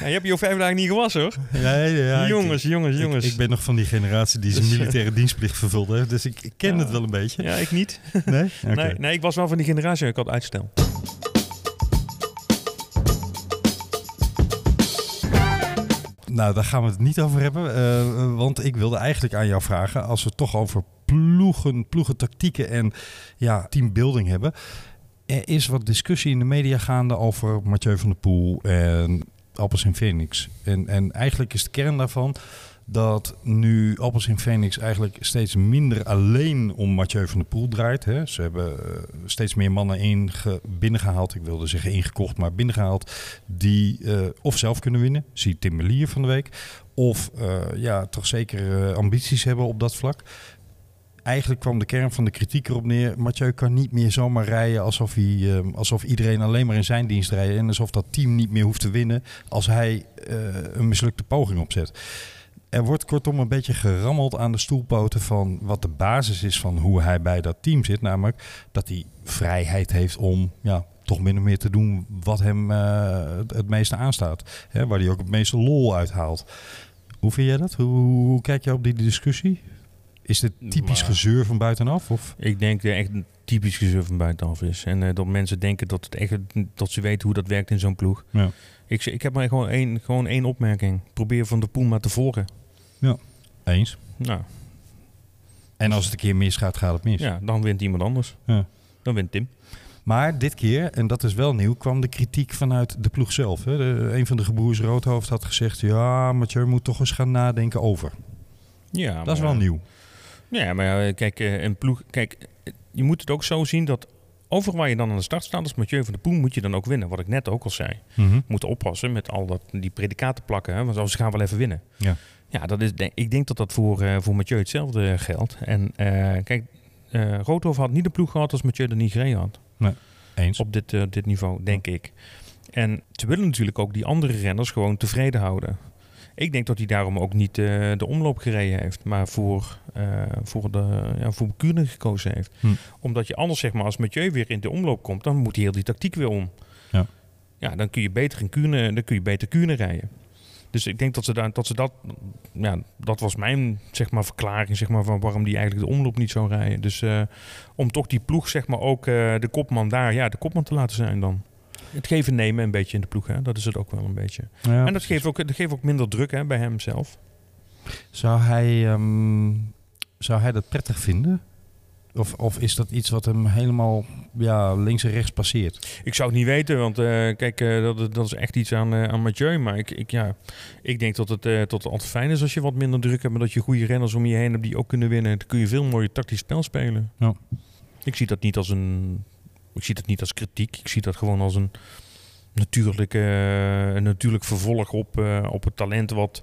Speaker 4: Ja, je hebt je vijf dagen niet gewassen hoor.
Speaker 3: ja, ja, ja, ik-
Speaker 4: jongens, jongens,
Speaker 3: ik-
Speaker 4: jongens.
Speaker 3: Ik, ben nog van die generatie die zijn
Speaker 4: Dus,
Speaker 3: militaire dienstplicht vervulde. Dus ik, ik ken het wel een beetje.
Speaker 4: Ja, ik niet.
Speaker 3: Nee?
Speaker 4: Nee, nee, ik was wel van die generatie. Ik had uitstel.
Speaker 3: Nou, daar gaan we het niet over hebben. eh, want ik wilde eigenlijk aan jou vragen, als we het toch over ploegen, ploegentactieken en ja, teambuilding hebben. Er is wat discussie in de media gaande over Mathieu van der Poel en Alpes in Phoenix. En, en eigenlijk is de kern daarvan dat nu Alpes in Phoenix eigenlijk steeds minder alleen om Mathieu van der Poel draait. Hè. Ze hebben eh, steeds meer mannen binnengehaald. Ik wilde zeggen ingekocht, maar binnengehaald. Die eh, of zelf kunnen winnen. Zie Tim Melier van de week. Of eh, ja, toch zeker ambities hebben op dat vlak. Eigenlijk kwam de kern van de kritiek erop neer. Mathieu kan niet meer zomaar rijden alsof, hij, alsof iedereen alleen maar in zijn dienst rijdt. En alsof dat team niet meer hoeft te winnen als hij een mislukte poging opzet. Er wordt kortom een beetje gerammeld aan de stoelpoten van wat de basis is van hoe hij bij dat team zit. Namelijk dat hij vrijheid heeft om ja, toch min of meer te doen wat hem eh, het, meeste aanstaat. Hè, waar hij ook het meeste lol uithaalt. Hoe vind jij dat? Hoe, hoe kijk je op die discussie? Is dit typisch
Speaker 4: Maar-
Speaker 3: gezeur van buitenaf? Of?
Speaker 4: Ik denk dat echt een typisch gezeur van buitenaf is. En eh, dat mensen denken dat, het echt, dat ze weten hoe dat werkt in zo'n ploeg.
Speaker 3: Ja.
Speaker 4: Ik, ik heb maar gewoon één, gewoon één opmerking. Probeer Van de Poel maar te volgen.
Speaker 3: Eens.
Speaker 4: Nou,
Speaker 3: En als het een keer misgaat, gaat het mis.
Speaker 4: ja, dan wint iemand anders.
Speaker 3: Ja.
Speaker 4: Dan wint Tim.
Speaker 3: Maar dit keer, en dat is wel nieuw, kwam de kritiek vanuit de ploeg zelf. Hè. De, een van de gebroers Roodhoofd had gezegd... ja, Mathieu moet toch eens gaan nadenken over.
Speaker 4: Ja,
Speaker 3: dat is wel nieuw.
Speaker 4: Ja, maar ja, kijk, eh, een ploeg. Kijk, eh, je moet het ook zo zien dat overal waar je dan aan de start staat als Mathieu van der Poel, moet je dan ook winnen. Wat ik net ook al zei.
Speaker 3: Mhm.
Speaker 4: Moet oppassen met al dat, die predicaten plakken, hè, want anders gaan we wel even winnen.
Speaker 3: Ja.
Speaker 4: Ja, dat is, ik denk dat dat voor, eh, voor Mathieu hetzelfde geldt. En eh, kijk, eh Roodhoff had niet de ploeg gehad als Mathieu er niet gereden had.
Speaker 3: Eens.
Speaker 4: Op dit, eh, dit niveau, denk ik. En ze willen natuurlijk ook die andere renners gewoon tevreden houden. Ik denk dat hij daarom ook niet eh, de omloop gereden heeft, maar voor, eh voor, de, ja, voor Kuurne gekozen heeft.
Speaker 3: Hm.
Speaker 4: Omdat je anders, zeg maar, als Mathieu weer in de omloop komt, dan moet hij heel die tactiek weer om.
Speaker 3: Ja.
Speaker 4: Ja, dan kun je beter in Kuurne, dan kun je beter Kuurne rijden. Dus ik denk dat ze, daar, dat, ze dat, ja, dat was mijn zeg maar, verklaring zeg maar, van waarom die eigenlijk de omloop niet zou rijden. Dus eh, om toch die ploeg, zeg maar, ook eh, de kopman daar, ja, de kopman te laten zijn dan. Het geven en nemen een beetje in de ploeg, hè? dat is het ook wel een beetje.
Speaker 3: Ja,
Speaker 4: en dat
Speaker 3: precies.
Speaker 4: geeft, ook, dat geeft ook minder druk hè, bij hem zelf.
Speaker 3: Zou hij, ehm, zou hij dat prettig vinden? Of, of is dat iets wat hem helemaal ja, links en rechts passeert?
Speaker 4: Ik zou het niet weten, want eh, kijk, eh, dat, dat is echt iets aan, eh, aan Mathieu. Maar ik, ik, ja, ik denk dat het, tot altijd fijn is als je wat minder druk hebt... maar dat je goede renners om je heen hebt die ook kunnen winnen. Dan kun je veel mooier tactisch spel spelen.
Speaker 3: Ja.
Speaker 4: Ik zie dat niet als een... Ik zie dat niet als kritiek. Ik zie dat gewoon als een natuurlijk, eh, een natuurlijk vervolg op, op het talent wat,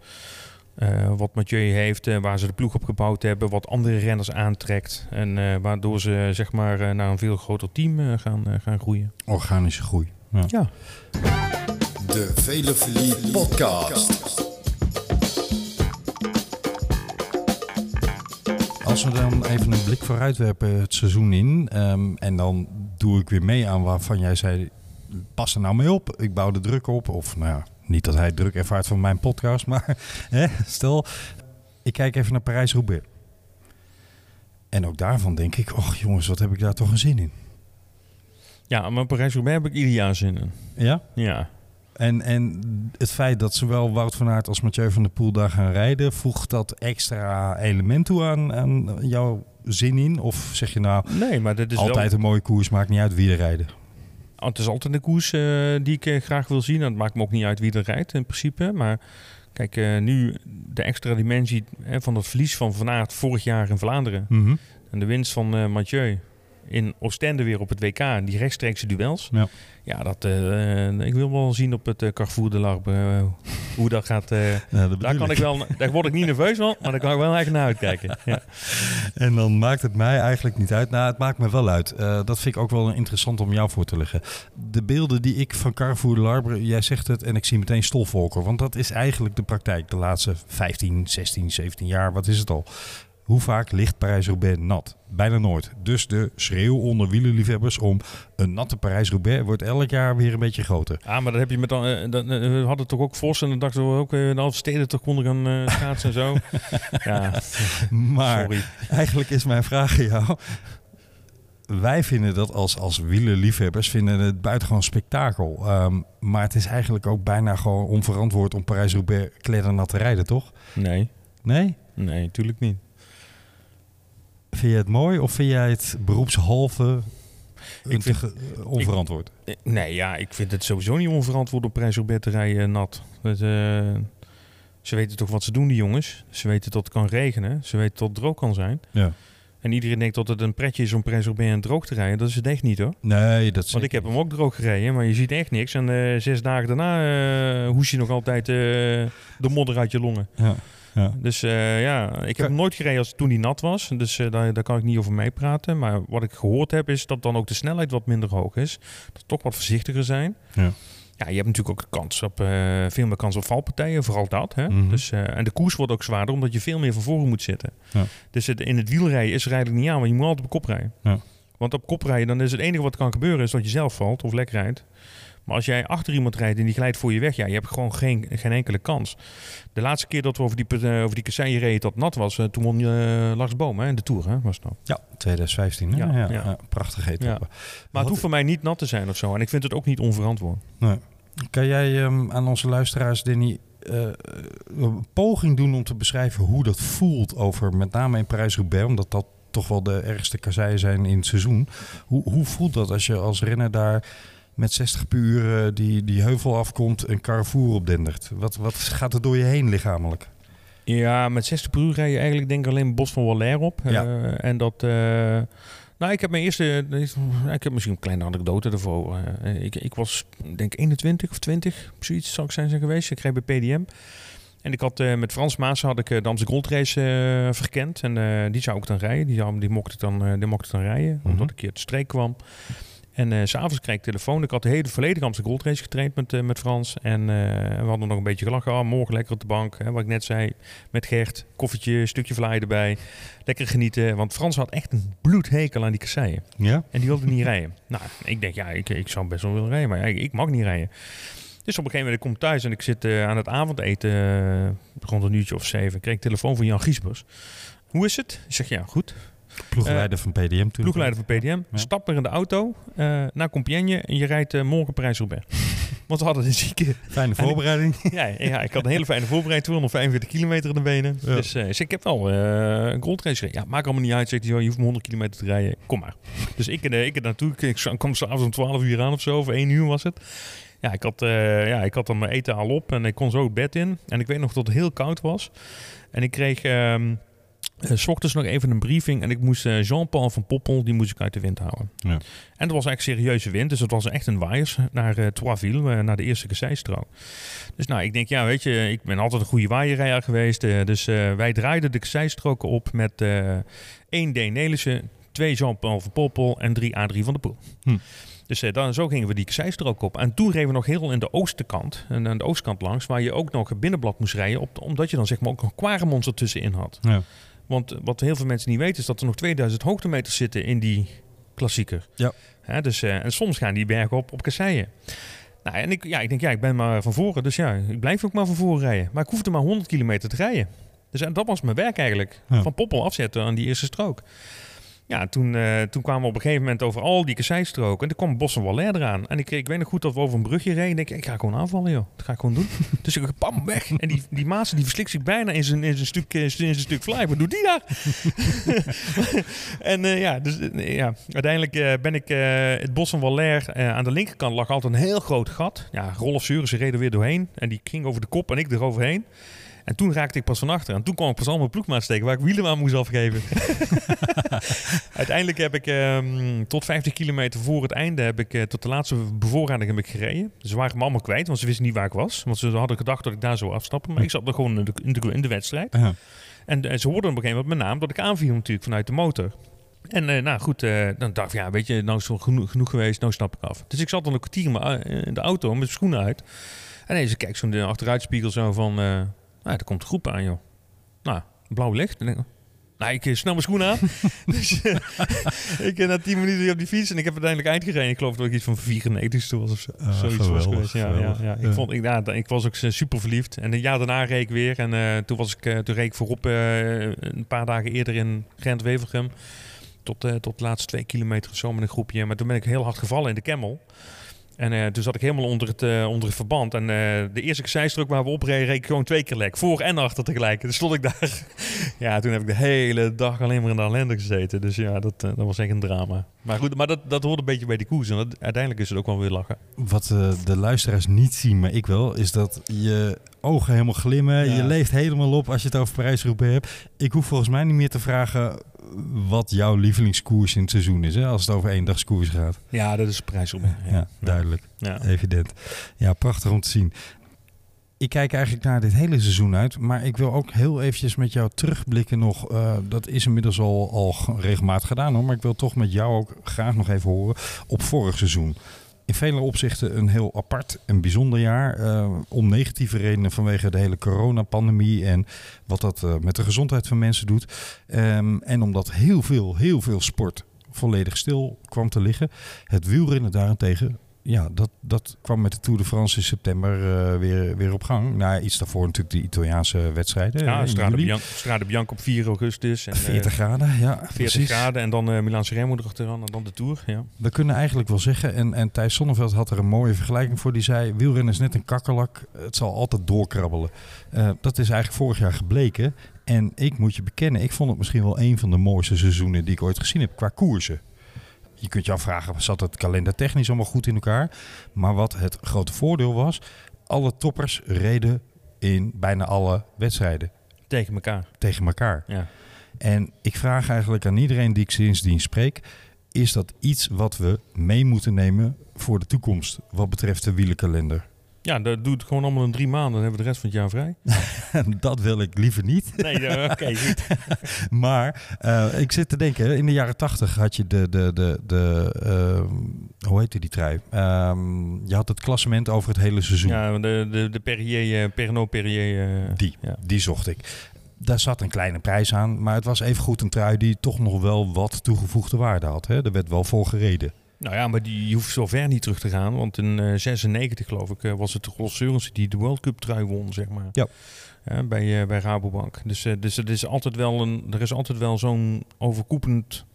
Speaker 4: eh, wat Mathieu heeft, eh, waar ze de ploeg op gebouwd hebben, wat andere renners aantrekt en eh, waardoor ze zeg maar eh, naar een veel groter team gaan, gaan groeien.
Speaker 3: Organische groei. Ja.
Speaker 4: Ja.
Speaker 5: De Velofilie Podcast.
Speaker 3: Als we dan even een blik vooruit werpen het seizoen in. ehm, en dan doe ik weer mee aan waarvan jij zei... Pas er nou mee op. Ik bouw de druk op. Of nou ja, niet dat hij druk ervaart van mijn podcast. Maar hè, stel, ik kijk even naar Parijs-Roubaix. En ook daarvan denk ik... Och jongens, wat heb ik daar toch een zin in.
Speaker 4: ja, maar Parijs-Roubaix heb ik ieder jaar zin in.
Speaker 3: Ja?
Speaker 4: Ja.
Speaker 3: En, en het feit dat zowel Wout van Aert als Mathieu van der Poel daar gaan rijden... voegt dat extra element toe aan, aan jouw zin in? Of zeg je nou...
Speaker 4: Nee, maar dit is
Speaker 3: altijd
Speaker 4: wel...
Speaker 3: een mooie koers, maakt niet uit wie er rijden.
Speaker 4: Oh, Het is altijd een koers eh, die ik eh, graag wil zien. En het maakt me ook niet uit wie er rijdt in principe. Maar kijk, eh, nu de extra dimensie hè, van het verlies van Van Aert vorig jaar in Vlaanderen. En de winst van Mathieu in Oostende weer op het WK. Die rechtstreekse duels.
Speaker 3: Ja.
Speaker 4: Ja, dat, eh, ik wil wel zien op het eh, Carrefour de Larbe eh, hoe dat gaat.
Speaker 3: Ja, dat
Speaker 4: daar, kan ik wel, daar word ik niet nerveus van, maar daar kan ik wel eigenlijk naar uitkijken. Ja.
Speaker 3: En dan maakt het mij eigenlijk niet uit. Nou, het maakt me wel uit. Dat vind ik ook wel interessant om jou voor te leggen. De beelden die ik van Carrefour de Larbre, jij zegt het en ik zie meteen stofwolken. Want dat is eigenlijk de praktijk de laatste 15, 16, 17 jaar. Wat is het al? Hoe vaak ligt Parijs-Roubaix nat? Bijna nooit. Dus de schreeuw onder wielerliefhebbers om een natte Parijs-Roubaix wordt elk jaar weer een beetje groter.
Speaker 4: Ah, maar dat heb je met dan. eh, dat, eh, we hadden toch ook Vos en dan dachten we ook eh, de halve steden toch konden gaan schaatsen en zo. ja,
Speaker 3: Maar
Speaker 4: sorry.
Speaker 3: Eigenlijk is mijn vraag aan jou. Wij vinden dat als, als wielerliefhebbers vinden het buitengewoon spektakel. Ehm, maar het is eigenlijk ook bijna gewoon onverantwoord om Parijs-Roubaix kleddernat te rijden, toch?
Speaker 4: Nee,
Speaker 3: Nee?
Speaker 4: nee, natuurlijk niet.
Speaker 3: Vind je het mooi of vind jij het beroepshalve
Speaker 4: Ik vind-
Speaker 3: onverantwoord?
Speaker 4: Nee, ja, ik vind het sowieso niet onverantwoord op prijs roubaix te rijden eh, nat. Dat, eh, ze weten toch wat ze doen, die jongens. Ze weten dat het kan regenen. Ze weten dat het droog kan zijn.
Speaker 3: Ja.
Speaker 4: En iedereen denkt dat het een pretje is om prijs roubaix en droog te rijden. Dat is het echt niet hoor.
Speaker 3: Nee, dat is
Speaker 4: Want ik heb hem ook droog gereden, maar je ziet echt niks. En eh, zes dagen daarna eh hoes je nog altijd eh, de modder uit je longen.
Speaker 3: Ja. Ja.
Speaker 4: Dus eh, ja, ik heb hem nooit gereden als toen hij nat was. Dus eh, daar, daar kan ik niet over meepraten. Maar wat ik gehoord heb is dat dan ook de snelheid wat minder hoog is. Dat we toch wat voorzichtiger zijn.
Speaker 3: Ja.
Speaker 4: Ja, je hebt natuurlijk ook de kans op, eh, veel meer kans op valpartijen, vooral dat. Hè?
Speaker 3: Mhm.
Speaker 4: dus, eh, en de koers wordt ook zwaarder, omdat je veel meer van voren moet zitten.
Speaker 3: Ja.
Speaker 4: Dus het, in het wielrijden is er eigenlijk niet aan, want je moet altijd op kop rijden.
Speaker 3: Ja.
Speaker 4: Want op kop rijden, dan is het enige wat kan gebeuren, is dat je zelf valt of lek rijdt. Maar als jij achter iemand rijdt en die glijdt voor je weg, ja, je hebt gewoon geen, geen enkele kans. De laatste keer dat we over die, uh, over die kasseien reden dat nat was, uh, toen won uh, Lars Boom hè, in de Tour, hè, was dat.
Speaker 3: Ja, 2015. Hè?
Speaker 4: Ja,
Speaker 3: Ja, prachtige etappe.
Speaker 4: Maar het hoeft voor mij niet nat te zijn of zo. En ik vind het ook niet onverantwoord.
Speaker 3: Nee. Kan jij ehm, aan onze luisteraars, Danny, eh, een poging doen om te beschrijven hoe dat voelt over met name in Parijs-Roubaix, omdat dat toch wel de ergste kasseien zijn in het seizoen. Hoe, hoe voelt dat als je als renner daar met 60 per uur eh, die, die heuvel afkomt en Carrefour opdendert? Wat, wat gaat er door je heen lichamelijk?
Speaker 4: Ja, met 60 per uur rij je eigenlijk denk ik alleen Bos van Waller op.
Speaker 3: Ja.
Speaker 4: Uh, en dat... Uh, nou, ik heb mijn eerste... Ik heb misschien een kleine anekdote ervoor. Uh, ik, ik was denk 21 of 20, zoiets zou ik zijn, zijn geweest. Ik reed bij PDM. En ik had uh, met Frans Maas had ik de Amsterdam Gold Race uh, verkend. En uh, die zou ik dan rijden. Die, die, mocht, ik dan, die mocht ik dan rijden, mm -hmm. omdat ik hier de streek kwam. En uh, s'avonds kreeg ik telefoon. Ik had de hele volledige Amsterdam Gold Race getraind met, uh, met Frans. En uh, we hadden nog een beetje gelachen. Oh, morgen lekker op de bank. Hè, wat ik net zei. Met Gert. Koffietje, stukje vlaai erbij. Lekker genieten. Want Frans had echt een bloedhekel aan die kasseien.
Speaker 3: Ja?
Speaker 4: En die wilde niet rijden. Nou, ik denk, ja, ik, ik zou best wel willen rijden. Maar ja, ik mag niet rijden. Dus op een gegeven moment ik kom thuis en ik zit uh, aan het avondeten. Uh, rond een uurtje of zeven. Ik kreeg telefoon van Jan Giesbers. Hoe is het? Ik zeg, ja, goed.
Speaker 3: Ploegleider uh, van PDM toen.
Speaker 4: Ploegleider van PDM. Ja. Stap er in de auto uh, naar Compiègne en je rijdt uh, morgen Parijs-Roubaix. Want we hadden een zieke...
Speaker 3: Fijne voorbereiding.
Speaker 4: Ja, ja, ik had een hele fijne voorbereiding. 245 kilometer in de benen.
Speaker 3: Ja.
Speaker 4: Dus, eh, dus ik heb wel eh, een goldrace gereden. Ja, maakt allemaal niet uit. Zegt hij, je hoeft maar 100 kilometer te rijden. Kom maar. Dus ik, eh, ik naartoe. Ik, kwam s'avonds om 12 uur aan of zo. Of 1 uur was het. Ja, ik had, eh, ja, ik had dan mijn eten al op. En ik kon zo het bed in. En ik weet nog dat het heel koud was. En ik kreeg... ehm s ochtends nog even een briefing en ik moest eh, Jean-Paul van Poppel, die moest ik uit de wind houden.
Speaker 3: Ja.
Speaker 4: En het was eigenlijk serieuze wind, dus het was echt een waaiers naar Troisville, eh, naar de eerste kasseistrook. Dus nou, ik denk, ja, weet je, ik ben altijd een goede waaierrijder geweest. dus wij draaiden de kasseistroken op met eh één D. Nelissen, twee Jean-Paul van Poppel en drie Adrie van der Poel.
Speaker 3: Hm.
Speaker 4: Dus dan, zo gingen we die kasseistrook op. En toen reden we nog heel in de oostenkant, en aan de oostkant langs, waar je ook nog een binnenblad moest rijden, op, omdat je dan zeg maar ook nog Quaremons ertussenin had.
Speaker 3: Ja.
Speaker 4: Want wat heel veel mensen niet weten is dat er nog 2000 hoogtemeters zitten in die klassieker.
Speaker 3: Ja.
Speaker 4: Hè, dus, eh, en soms gaan die bergen op op kasseien. Nou, en ik, ja, ik denk, ja, ik ben maar van voren. Dus ja, ik blijf ook maar van voren rijden. Maar ik hoefde maar 100 kilometer te rijden. Dus en dat was mijn werk eigenlijk.
Speaker 3: Ja.
Speaker 4: Van Poppel afzetten aan die eerste strook. Ja, toen, eh, toen kwamen we op een gegeven moment over al die kasseistroken. En toen kwam Bos en Waller eraan. En ik, ik weet nog goed dat we over een brugje reden. En ik denk, ik ga gewoon aanvallen, joh. Dat ga ik gewoon doen. dus ik pam, weg. En die, die Maas die verslikt zich bijna in zijn, in zijn stuk, eh, in zijn stuk fly. Wat doet die daar? en eh, ja, dus, ja, uiteindelijk ben ik het Bos van Waller. aan de linkerkant lag altijd een heel groot gat. Ja, Rolf reed er weer doorheen. En die ging over de kop en ik eroverheen. En toen raakte ik pas van achter. En toen kwam ik pas al mijn ploegmaat steken waar ik wielen aan moest afgeven. Uiteindelijk heb ik ehm, tot 50 kilometer voor het einde heb ik eh, tot de laatste bevoorrading heb ik gereden. Ze waren me allemaal kwijt, want ze wisten niet waar ik was. Want ze hadden gedacht dat ik daar zou afstappen. Maar ik zat er gewoon in de, in de, in de wedstrijd.
Speaker 3: Ja.
Speaker 4: En, eh, ze hoorden op een gegeven moment mijn naam dat ik aanviel natuurlijk vanuit de motor. En eh, nou goed, dan dacht ik, ja, weet je, nou is het genoeg, genoeg geweest, nou stap ik af. Dus ik zat dan een kwartier in, de auto met mijn schoenen uit. En ineens kijk ik zo in de achteruitspiegel zo van, nou, er komt een groep aan, joh. Nou, blauw licht. Nou, ik eh, snel mijn schoenen aan. dus eh, ik eh, na 10 minuten weer op die fiets en ik heb uiteindelijk eindgereden. Ik geloof dat ik iets van 94 toen was of zo.
Speaker 3: Ah,
Speaker 4: zoiets was
Speaker 3: geweldig,
Speaker 4: geweest. Ja, ja, ja. Ik. Vond, ik, ja, ik was ook super verliefd. En een jaar daarna reed ik weer. En toen, was ik, eh, toen reed ik voorop een paar dagen eerder in Gent-Wevelgem. Tot, tot de laatste twee kilometer of zo met een groepje. Maar toen ben ik heel hard gevallen in de Kemmel. En eh, toen zat ik helemaal onder het, eh, onder het verband. En eh, de eerste zijstrook waar we opreden, reed ik gewoon twee keer lek. Voor en achter tegelijk. Dus stond ik daar. ja, toen heb ik de hele dag alleen maar in de ellende gezeten. Dus ja, dat, dat was echt een drama. Maar goed, maar dat, dat hoort een beetje bij die koers. En dat, uiteindelijk is het ook wel weer lachen.
Speaker 3: Wat de luisteraars niet zien, maar ik wel, is dat je ogen helemaal glimmen.
Speaker 4: Ja.
Speaker 3: Je leeft helemaal op als je het over Parijs-Roubaix hebt. Ik hoef volgens mij niet meer te vragen wat jouw lievelingskoers in het seizoen is, hè, als het over ééndagskoers gaat.
Speaker 4: Ja, dat is prijs op.
Speaker 3: Ja, duidelijk.
Speaker 4: Ja.
Speaker 3: Evident. Ja, prachtig om te zien. Ik kijk eigenlijk naar dit hele seizoen uit, maar ik wil ook heel eventjes met jou terugblikken nog. eh, dat is inmiddels al, al regelmatig gedaan hoor, maar ik wil toch met jou ook graag nog even horen op vorig seizoen. In vele opzichten een heel apart en bijzonder jaar. eh, om negatieve redenen vanwege de hele coronapandemie en wat dat eh, met de gezondheid van mensen doet. Ehm, en omdat heel veel, heel veel sport volledig stil kwam te liggen. Het wielrennen daarentegen, ja, dat, dat kwam met de Tour de France in september eh, weer, weer op gang. Nou, iets daarvoor natuurlijk de Italiaanse wedstrijden.
Speaker 4: Ja,
Speaker 3: eh,
Speaker 4: Strade,
Speaker 3: juli.
Speaker 4: Bian Strade Bianca op 4 augustus. En, eh,
Speaker 3: 40 graden, ja,
Speaker 4: 40
Speaker 3: precies.
Speaker 4: graden en dan uh, Milaanse Remo erachteraan en dan de Tour. Ja.
Speaker 3: We kunnen eigenlijk wel zeggen, en, en Thijs Sonneveld had er een mooie vergelijking voor. Die zei, wielrennen is net een kakkerlak, het zal altijd doorkrabbelen. Eh, dat is eigenlijk vorig jaar gebleken. En ik moet je bekennen, ik vond het misschien wel een van de mooiste seizoenen die ik ooit gezien heb qua koersen. Je kunt je afvragen, zat het kalender technisch allemaal goed in elkaar? Maar wat het grote voordeel was, alle toppers reden in bijna alle wedstrijden
Speaker 4: Tegen elkaar.
Speaker 3: tegen elkaar.
Speaker 4: Ja.
Speaker 3: En ik vraag eigenlijk aan iedereen die ik sindsdien spreek: is dat iets wat we mee moeten nemen voor de toekomst wat betreft de wielenkalender?
Speaker 4: Ja, dat doet gewoon allemaal in drie maanden. Dan hebben we de rest van het jaar vrij.
Speaker 3: dat wil ik liever niet.
Speaker 4: Nee, eh, oké, goed.
Speaker 3: Maar eh, ik zit te denken, in de jaren tachtig had je de, de, de, de ehm, hoe heette die trui? Ehm, je had het klassement over het hele seizoen.
Speaker 4: Ja, de, de, de Perrier, eh, Pernod Perrier.
Speaker 3: Die,
Speaker 4: Ja.
Speaker 3: die zocht ik. Daar zat een kleine prijs aan, maar het was evengoed een trui die toch nog wel wat toegevoegde waarde had. Hè? Er werd wel voor gereden.
Speaker 4: Nou ja, maar die je hoeft zo ver niet terug te gaan. Want in eh 96 geloof ik eh, was het de Seurensen die de World Cup trui won, zeg maar.
Speaker 3: Ja.
Speaker 4: Bij, eh, bij Rabobank. Dus, eh, dus het is altijd wel een, er is altijd wel zo'n overkoepelend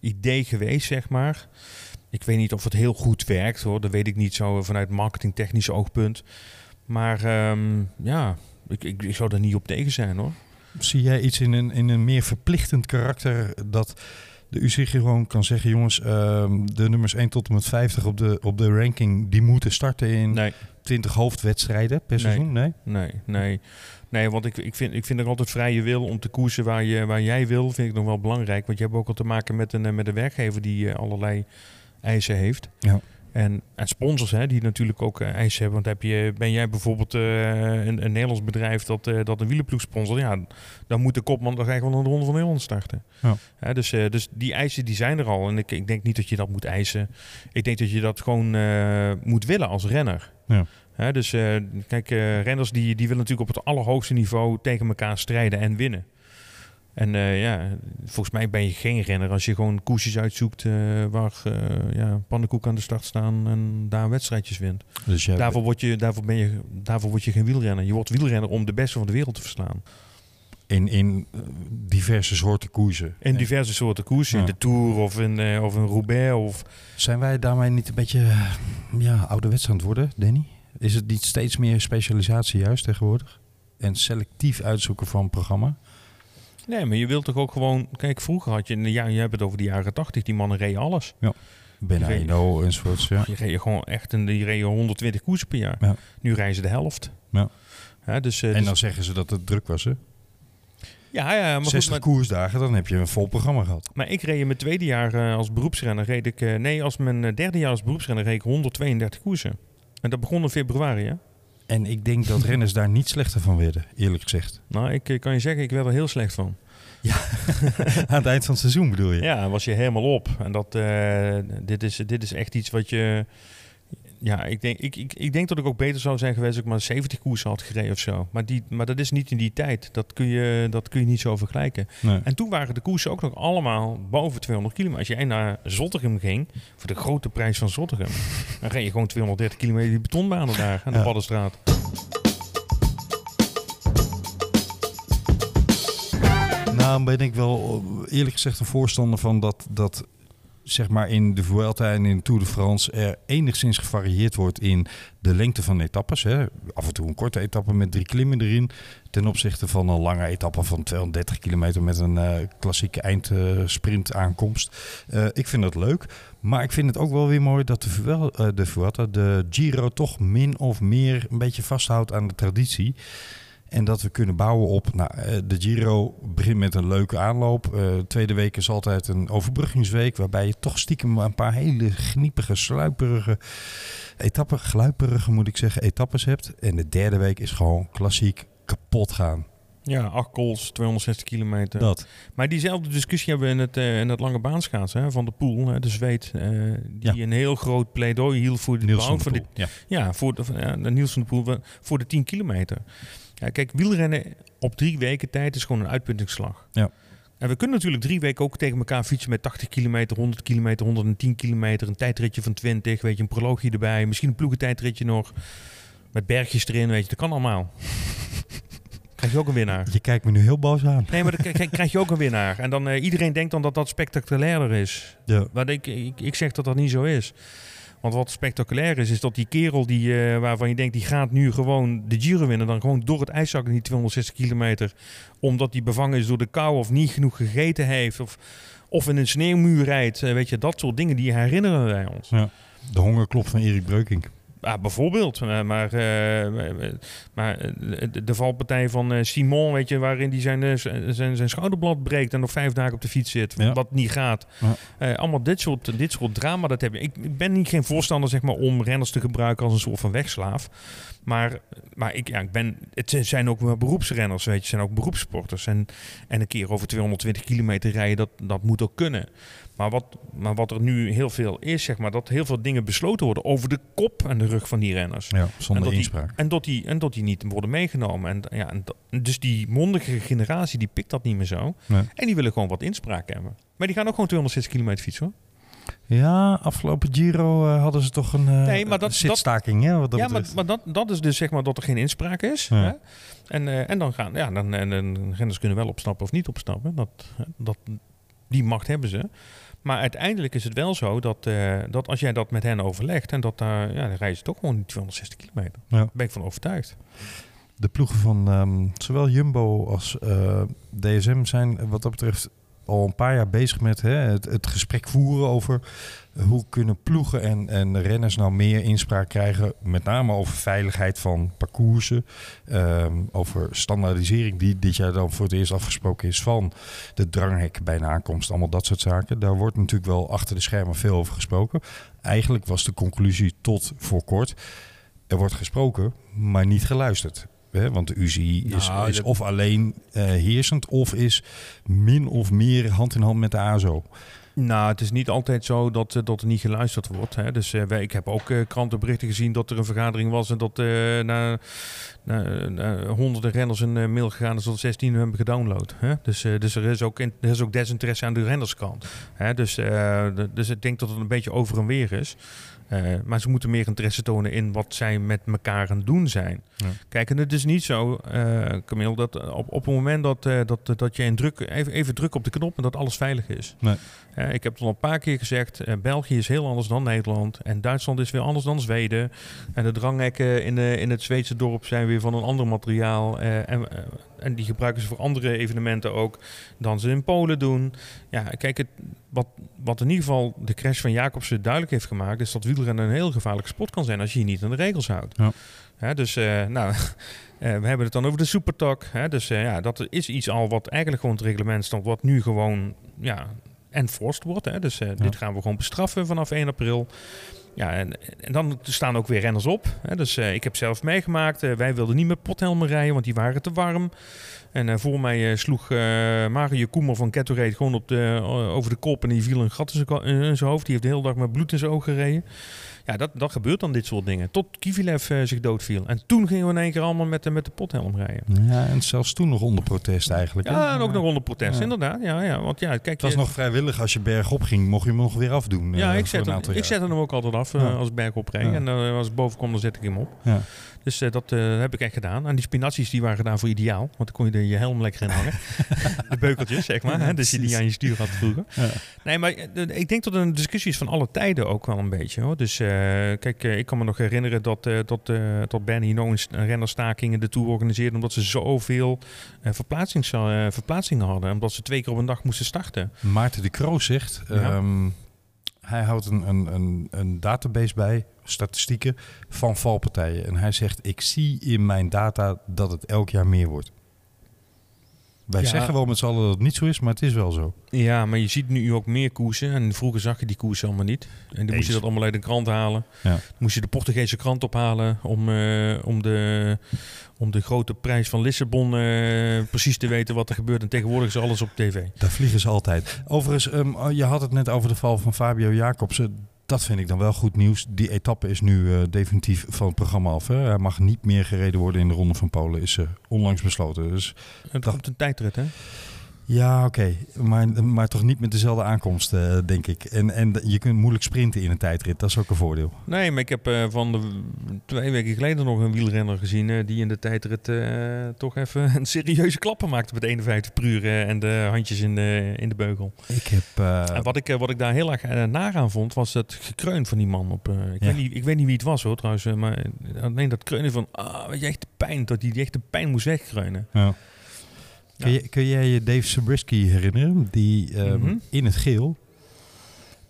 Speaker 4: idee geweest, zeg maar. ik weet niet of het heel goed werkt hoor. Dat weet ik niet zo vanuit marketingtechnisch oogpunt. Maar ehm, ja, ik, ik, ik zou er niet op tegen zijn hoor.
Speaker 3: Zie jij iets in een, in een meer verplichtend karakter dat de UCG gewoon kan zeggen... jongens, ehm, de nummers 1 tot en met 50 op de, op de ranking... die moeten starten in
Speaker 4: Nee,
Speaker 3: 20 hoofdwedstrijden per seizoen? Nee?
Speaker 4: nee, nee. Nee, want ik, ik, vind, ik vind er altijd vrije wil om te koersen waar, je, waar jij wil. Vind ik nog wel belangrijk. Want je hebt ook al te maken met een, eh, met een werkgever die eh, allerlei eisen heeft.
Speaker 3: Ja.
Speaker 4: En, en sponsors hè, die natuurlijk ook eh, eisen hebben. Want heb je, ben jij bijvoorbeeld eh, een, een Nederlands bedrijf dat, eh, dat een wielenploeg sponsort. Ja, dan moet de kopman toch eigenlijk wel een ronde van Nederland starten.
Speaker 3: Ja.
Speaker 4: Dus, dus die eisen die zijn er al. En ik, ik denk niet dat je dat moet eisen. Ik denk dat je dat gewoon moet willen als renner.
Speaker 3: Ja.
Speaker 4: Dus kijk, renners die, die willen natuurlijk op het allerhoogste niveau tegen elkaar strijden en winnen. En eh, ja, volgens mij ben je geen renner als je gewoon koersjes uitzoekt eh, waar eh ja, pannenkoek aan de start staan en daar wedstrijdjes wint.
Speaker 3: Dus jij,
Speaker 4: Daarvoor, word je, daarvoor, ben je, daarvoor word je geen wielrenner. Je wordt wielrenner om de beste van de wereld te verslaan.
Speaker 3: in, in diverse soorten koersen.
Speaker 4: In diverse soorten koersen.
Speaker 3: Ja.
Speaker 4: In de Tour of in, of in Roubaix. Of...
Speaker 3: Zijn wij daarmee niet een beetje ja, ouderwets aan het worden, Danny? Is het niet steeds meer specialisatie juist tegenwoordig? En selectief uitzoeken van programma?
Speaker 4: Nee, maar je wilt toch ook gewoon... Kijk, vroeger had je... in de jaren- je hebt het over de jaren 80. Die mannen reden alles.
Speaker 3: Ben
Speaker 4: Ik weet-
Speaker 3: Aino enzovoorts, ja.
Speaker 4: Je reed gewoon echt... En die reden 120 koersen per jaar.
Speaker 3: Ja.
Speaker 4: Nu rijden ze de helft.
Speaker 3: Ja.
Speaker 4: Ja, dus, eh,
Speaker 3: En
Speaker 4: dus-
Speaker 3: dan zeggen ze dat het druk was, hè?
Speaker 4: ja, ja, maar, goed,
Speaker 3: 60
Speaker 4: maar,
Speaker 3: koersdagen, dan heb je een vol programma gehad.
Speaker 4: maar ik reed in mijn tweede jaar eh, als beroepsrenner... Reed ik, eh, nee, als mijn derde jaar als beroepsrenner reed ik 132 koersen. En dat begon in februari, hè?
Speaker 3: En ik denk dat renners daar niet slechter van werden, eerlijk gezegd.
Speaker 4: Nou, ik eh, kan je zeggen, ik werd er heel slecht van.
Speaker 3: Aan het eind van het seizoen bedoel je?
Speaker 4: Ja, was je helemaal op. En dat, eh, dit, is, dit is echt iets wat je... Ja, ik denk, ik, ik, ik denk dat ik ook beter zou zijn geweest als ik maar 70 koersen had gereden of zo. Maar, die, maar dat is niet in die tijd. Dat kun je, dat kun je niet zo vergelijken.
Speaker 3: Nee.
Speaker 4: En toen waren de koersen ook nog allemaal boven 200 kilometer. Als jij naar Zottegem ging, voor de grote prijs van Zottegem, dan reed je gewoon 230 kilometer die betonbanen daar aan de
Speaker 3: Ja.
Speaker 4: Paddenstraat.
Speaker 3: Nou, ben ik wel eerlijk gezegd een voorstander van dat, dat zeg maar in de Vuelta en in Tour de France er enigszins gevarieerd wordt in de lengte van etappes. Hè. Af en toe een korte etappe met drie klimmen erin. Ten opzichte van een lange etappe van 230 kilometer met een eh, klassieke eindsprint aankomst. Eh, ik vind dat leuk. Maar ik vind het ook wel weer mooi dat de, eh, de Vuelta, de Giro, toch min of meer een beetje vasthoudt aan de traditie. En dat we kunnen bouwen op. Nou, eh, de Giro begint met een leuke aanloop. Eh, tweede week is altijd een overbruggingsweek. Waarbij je toch stiekem een paar hele gniepige, sluiperige etappen, gluiperige moet ik zeggen, etappes hebt. En de derde week is gewoon klassiek kapot gaan.
Speaker 4: Ja, acht goals, 260 kilometer.
Speaker 3: Dat.
Speaker 4: Maar diezelfde discussie hebben we in het, eh, in het lange baanschaatsen hè, van de Poel, hè, de Zweed. eh, die
Speaker 3: Ja.
Speaker 4: een heel groot pleidooi hield voor de dit,
Speaker 3: Poel. Ja.
Speaker 4: Ja, voor de, ja, de Niels van de Poel voor de 10 kilometer. Ja, kijk, wielrennen op drie weken tijd is gewoon een uitpuntingsslag.
Speaker 3: Ja.
Speaker 4: En we kunnen natuurlijk drie weken ook tegen elkaar fietsen met 80 kilometer, 100 kilometer, 110 kilometer, een tijdritje van 20, weet je, een proloogje erbij, misschien een ploegentijdritje nog, met bergjes erin, weet je, dat kan allemaal. Krijg je ook een winnaar.
Speaker 3: Je kijkt me nu heel boos aan.
Speaker 4: Nee, maar dan krijg- je ook een winnaar. En dan eh, iedereen denkt dan dat dat spectaculairder is.
Speaker 3: Ja.
Speaker 4: Maar ik, ik, ik zeg dat dat niet zo is. Want wat spectaculair is, is dat die kerel die, eh, waarvan je denkt, die gaat nu gewoon de Giro winnen. Dan gewoon door het ijszakken die 260 kilometer. Omdat die bevangen is door de kou of niet genoeg gegeten heeft. Of, of in een sneeuwmuur rijdt. Eh, weet je, dat soort dingen die herinneren wij ons.
Speaker 3: De hongerklop van Erik Breukink.
Speaker 4: Ja, bijvoorbeeld. Eh, maar eh, maar eh, de, de valpartij van Simon, weet je, waarin hij zijn, zijn, zijn schouderblad breekt en nog vijf dagen op de fiets zit,
Speaker 3: Ja.
Speaker 4: wat niet gaat.
Speaker 3: Ja.
Speaker 4: Allemaal dit soort, dit soort drama, dat heb je. Ik, ik ben niet geen voorstander zeg maar, om renners te gebruiken als een soort van wegslaaf. Maar, maar ik, ja, ik ben, het zijn ook wel beroepsrenners, weet je, het zijn ook beroepssporters. En, en een keer over 220 kilometer rijden, dat, dat moet ook kunnen. Maar wat, maar wat er nu heel veel is, zeg maar, dat heel veel dingen besloten worden over de kop en de rug van die renners.
Speaker 3: Ja,
Speaker 4: En
Speaker 3: zonder
Speaker 4: dat die-
Speaker 3: inspraak.
Speaker 4: En dat die, en dat die niet worden meegenomen. En, ja, en dat- dus die mondige generatie die pikt dat niet meer zo.
Speaker 3: Nee.
Speaker 4: En die willen gewoon wat inspraak hebben. Maar die gaan ook gewoon 260 kilometer fietsen hoor.
Speaker 3: Ja, afgelopen Giro eh, hadden ze toch een eh,
Speaker 4: Nee, maar dat-
Speaker 3: zitstaking, hè? Wat dat
Speaker 4: ja, maar,
Speaker 3: betreft.
Speaker 4: maar dat, dat is dus zeg maar dat er geen inspraak is.
Speaker 3: Ja.
Speaker 4: Hè? En, eh, en dan gaan, ja, dan, en, en renners kunnen wel opstappen of niet opstappen. Dat, dat, die macht hebben ze. Maar uiteindelijk is het wel zo dat, eh, dat als jij dat met hen overlegt... en dat daar, ja, dan rijden ze toch gewoon 260 kilometer.
Speaker 3: Ja.
Speaker 4: Daar ben ik van overtuigd.
Speaker 3: De ploegen van ehm, zowel Jumbo als eh, DSM zijn wat dat betreft al een paar jaar bezig met hè, het, het gesprek voeren over hoe kunnen ploegen en, en renners nou meer inspraak krijgen. Met name over veiligheid van parcoursen. ehm, over standaardisering die dit jaar dan voor het eerst afgesproken is van de dranghek bij aankomst. Allemaal dat soort zaken. Daar wordt natuurlijk wel achter de schermen veel over gesproken. Eigenlijk was de conclusie tot voor kort. Er wordt gesproken, maar niet geluisterd. Hè, want de UCI is,
Speaker 4: Nou,
Speaker 3: is
Speaker 4: dat-
Speaker 3: of alleen eh, heersend of is min of meer hand in hand met de ASO.
Speaker 4: Nou, het is niet altijd zo dat, eh, dat er niet geluisterd wordt. Hè. Dus eh, wij, ik heb ook eh, krantenberichten gezien dat er een vergadering was... en dat na, na, na honderden renners een mail gegaan is dat 16 hebben gedownload. Hè. Dus, dus er, is ook in- er is ook desinteresse aan de rennerskant. Hè. Dus, dus ik denk dat het een beetje over en weer is. Maar ze moeten meer interesse tonen in wat zij met elkaar aan het doen zijn.
Speaker 3: Ja.
Speaker 4: Kijk, en het is niet zo, eh Camille, dat op, op het moment dat, dat, dat je druk, even, even druk op de knop en dat alles veilig is.
Speaker 3: Nee.
Speaker 4: Eh, ik heb het al een paar keer gezegd, eh, België is heel anders dan Nederland. En Duitsland is weer anders dan Zweden. En de dranghekken in, de, in het Zweedse dorp zijn weer van een ander materiaal. eh, en, eh, en die gebruiken ze voor andere evenementen ook dan ze in Polen doen. Ja, kijk, het, wat, wat in ieder geval de crash van Jacobsen duidelijk heeft gemaakt... is dat wielrennen een heel gevaarlijke sport kan zijn als je je niet aan de regels houdt.
Speaker 3: Ja.
Speaker 4: Dus eh, nou, eh, we hebben het dan over de supertak. Hè, dus eh, ja, dat is iets al wat eigenlijk gewoon het reglement stond... wat nu gewoon ja, enforced wordt. Hè. Dus eh, dit gaan we gewoon bestraffen vanaf 1 april. Ja, en, en dan staan ook weer renners op. Hè. Dus eh, ik heb zelf meegemaakt. eh, wij wilden niet met pothelmen rijden, want die waren te warm. En voor mij sloeg Mario Koemer van Kettorade gewoon op de, over de kop en die viel een gat in zijn hoofd. Die heeft de hele dag met bloed in zijn ogen gereden. Ja, dat, dat gebeurt dan dit soort dingen. Tot Kivilev eh, zich doodviel. En toen gingen we in één keer allemaal met, de- met de pothelm rijden.
Speaker 3: Ja, en zelfs toen nog onder protest eigenlijk. hè?
Speaker 4: Ja, en ook nog onder protest,
Speaker 3: Ja.
Speaker 4: inderdaad. Ja, ja, want ja, kijk,
Speaker 3: Het was
Speaker 4: je-
Speaker 3: nog vrijwillig. Als je bergop ging, mocht je hem nog weer afdoen.
Speaker 4: Ja,
Speaker 3: eh,
Speaker 4: ik,
Speaker 3: voor
Speaker 4: zet hem, ik zette hem ook altijd af eh,
Speaker 3: Ja.
Speaker 4: als ik berg opreed.
Speaker 3: Ja.
Speaker 4: En als ik boven kom, dan zet ik hem op.
Speaker 3: Ja.
Speaker 4: Dus eh, dat eh, heb ik echt gedaan. En die spinazies die waren gedaan voor ideaal. Want dan kon je de, je helm lekker in hangen. de beukeltjes, zeg maar. Hè? Dus je die aan je stuur had vroeger.
Speaker 3: Ja.
Speaker 4: Nee, maar eh, ik denk dat een discussie is van alle tijden ook wel een beetje. Hoor. Dus kijk, ik kan me nog herinneren dat, dat, dat Ben Hino een st- een rennerstaking in de Tour organiseerde. Omdat ze zoveel verplaatsings, verplaatsingen hadden. Omdat ze twee keer op een dag moesten starten.
Speaker 3: Maarten de Croo zegt,
Speaker 4: Ja.
Speaker 3: ehm, hij houdt een, een, een, een database bij, statistieken van valpartijen. En hij zegt, ik zie in mijn data dat het elk jaar meer wordt. Wij
Speaker 4: Ja.
Speaker 3: zeggen wel met z'n allen dat het niet zo is, maar het is wel zo.
Speaker 4: Ja, maar je ziet nu ook meer koersen. En vroeger zag je die koersen allemaal niet. En dan moest je dat allemaal uit de krant halen.
Speaker 3: Ja.
Speaker 4: Dan moest je de Portugese krant ophalen om, eh, om, de, om de grote prijs van Lissabon eh, precies te weten wat er gebeurt. En tegenwoordig is alles op tv.
Speaker 3: Daar vliegen ze altijd. Overigens, ehm, je had het net over de val van Fabio Jacobsen. Dat vind ik dan wel goed nieuws. Die etappe is nu eh, definitief van het programma af. Hè? Hij mag niet meer gereden worden in de Ronde van Polen. Is eh, onlangs besloten. Dus
Speaker 4: Het
Speaker 3: Dat-
Speaker 4: komt een tijdrit, hè?
Speaker 3: Ja, oké. Maar, maar toch niet met dezelfde aankomst, eh, denk ik. En, en je kunt moeilijk sprinten in een tijdrit. Dat is ook een voordeel.
Speaker 4: Nee, maar ik heb eh, van de, twee weken geleden nog een wielrenner gezien... eh, die in de tijdrit toch even een serieuze klapper maakte met 51 per uur... en de handjes in de, in de beugel.
Speaker 3: Ik heb...
Speaker 4: En wat ik, wat ik daar heel erg naar aan vond, was het gekreun van die man. Op, ik,
Speaker 3: Ja.
Speaker 4: weet niet, ik weet niet wie het was hoor trouwens, maar alleen dat kreunen van, ah, weet je, echt de pijn, dat hij echt de pijn moest wegkreunen.
Speaker 3: ja. Kun,
Speaker 4: Ja.
Speaker 3: je, kun jij je Dave Zabriskie herinneren? Die ehm,
Speaker 4: Mhm.
Speaker 3: in het geel,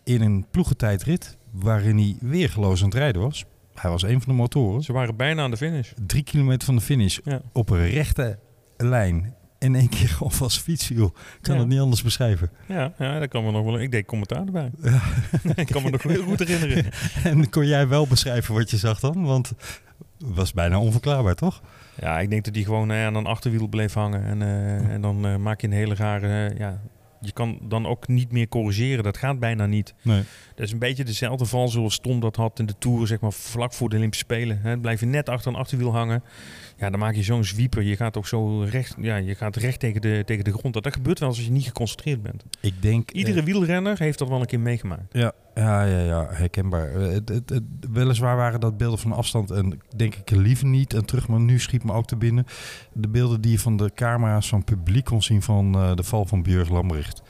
Speaker 3: in een ploegentijdrit, waarin hij weergeloos aan het rijden was. Hij was een van de motoren.
Speaker 4: Ze waren bijna aan de finish.
Speaker 3: Drie kilometer van de finish
Speaker 4: Ja.
Speaker 3: op een rechte lijn. En één keer gewoon vast fiets viel. Ik kan
Speaker 4: Ja.
Speaker 3: het niet anders beschrijven.
Speaker 4: Ja, ja, dat kan me nog wel. Ik deed commentaar erbij. ik kan me nog heel goed herinneren.
Speaker 3: En kon jij wel beschrijven wat je zag dan? Want was bijna onverklaarbaar, toch?
Speaker 4: Ja, ik denk dat hij gewoon eh, aan een achterwiel bleef hangen. En, eh, en dan eh, maak je een hele rare... ja, je kan dan ook niet meer corrigeren. Dat gaat bijna niet.
Speaker 3: Nee.
Speaker 4: Dat is een beetje dezelfde val zoals Tom dat had in de Tour, zeg maar vlak voor de Olympische Spelen. Hè. Blijf je net achter een achterwiel hangen. Ja, dan maak je zo'n zwieper. Je gaat ook zo recht, ja, je gaat recht tegen de, tegen de grond. Dat, dat gebeurt wel als je niet geconcentreerd bent.
Speaker 3: Ik denk...
Speaker 4: Iedere wielrenner heeft dat wel een keer meegemaakt.
Speaker 3: Ja, ja, ja, ja herkenbaar. Eh, Het, het, het- weliswaar waren dat beelden van afstand en denk ik liever niet en terug, maar nu schiet me ook te binnen. De beelden die je van de camera's van publiek kon zien van eh, de val van Björg Lambrecht.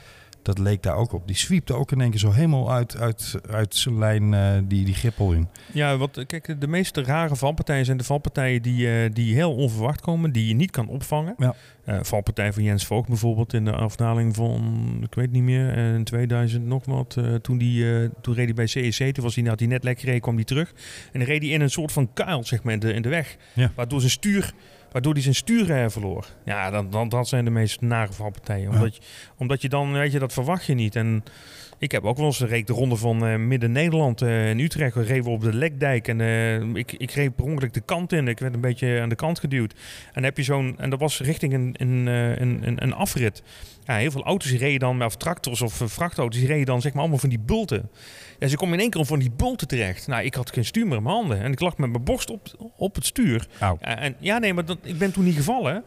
Speaker 3: Dat leek daar ook op. Die sweepte ook in één keer zo helemaal uit, uit, uit zijn lijn eh, die, die grippel in.
Speaker 4: Ja, wat, kijk, de meeste rare valpartijen zijn de valpartijen die, eh, die heel onverwacht komen, die je niet kan opvangen.
Speaker 3: Ja.
Speaker 4: Eh, valpartij van Jens Voogd bijvoorbeeld in de afdaling van, ik weet niet meer, in 2000 nog wat. toen, die, toen reed hij bij CEC, toen was hij, nou, die net lekker reed, kwam hij terug. En dan reed hij in een soort van kuil, zeg maar, in de, in de weg.
Speaker 3: Ja.
Speaker 4: Waardoor zijn stuur... Waardoor hij zijn stuur eh, verloor. Ja, dan, dan, dat zijn de meest nare valpartijen. Omdat, je, omdat je dan, weet je, dat verwacht je niet. En ik heb ook wel eens reed de ronde van eh, Midden-Nederland eh, in Utrecht. We reden op de Lekdijk en eh, ik, ik reed per ongeluk de kant in. Ik werd een beetje aan de kant geduwd. En dan heb je zo'n, en dat was richting een, een, een, een, een afrit. Ja, heel veel auto's reden dan, of tractors of vrachtauto's, die reden dan zeg maar allemaal van die bulten. Ja, ze komen in één keer van die bulten terecht. Nou, ik had geen stuur meer in mijn handen en ik lag met mijn borst op, op het stuur. En, ja, nee, maar dat, ik ben toen niet gevallen.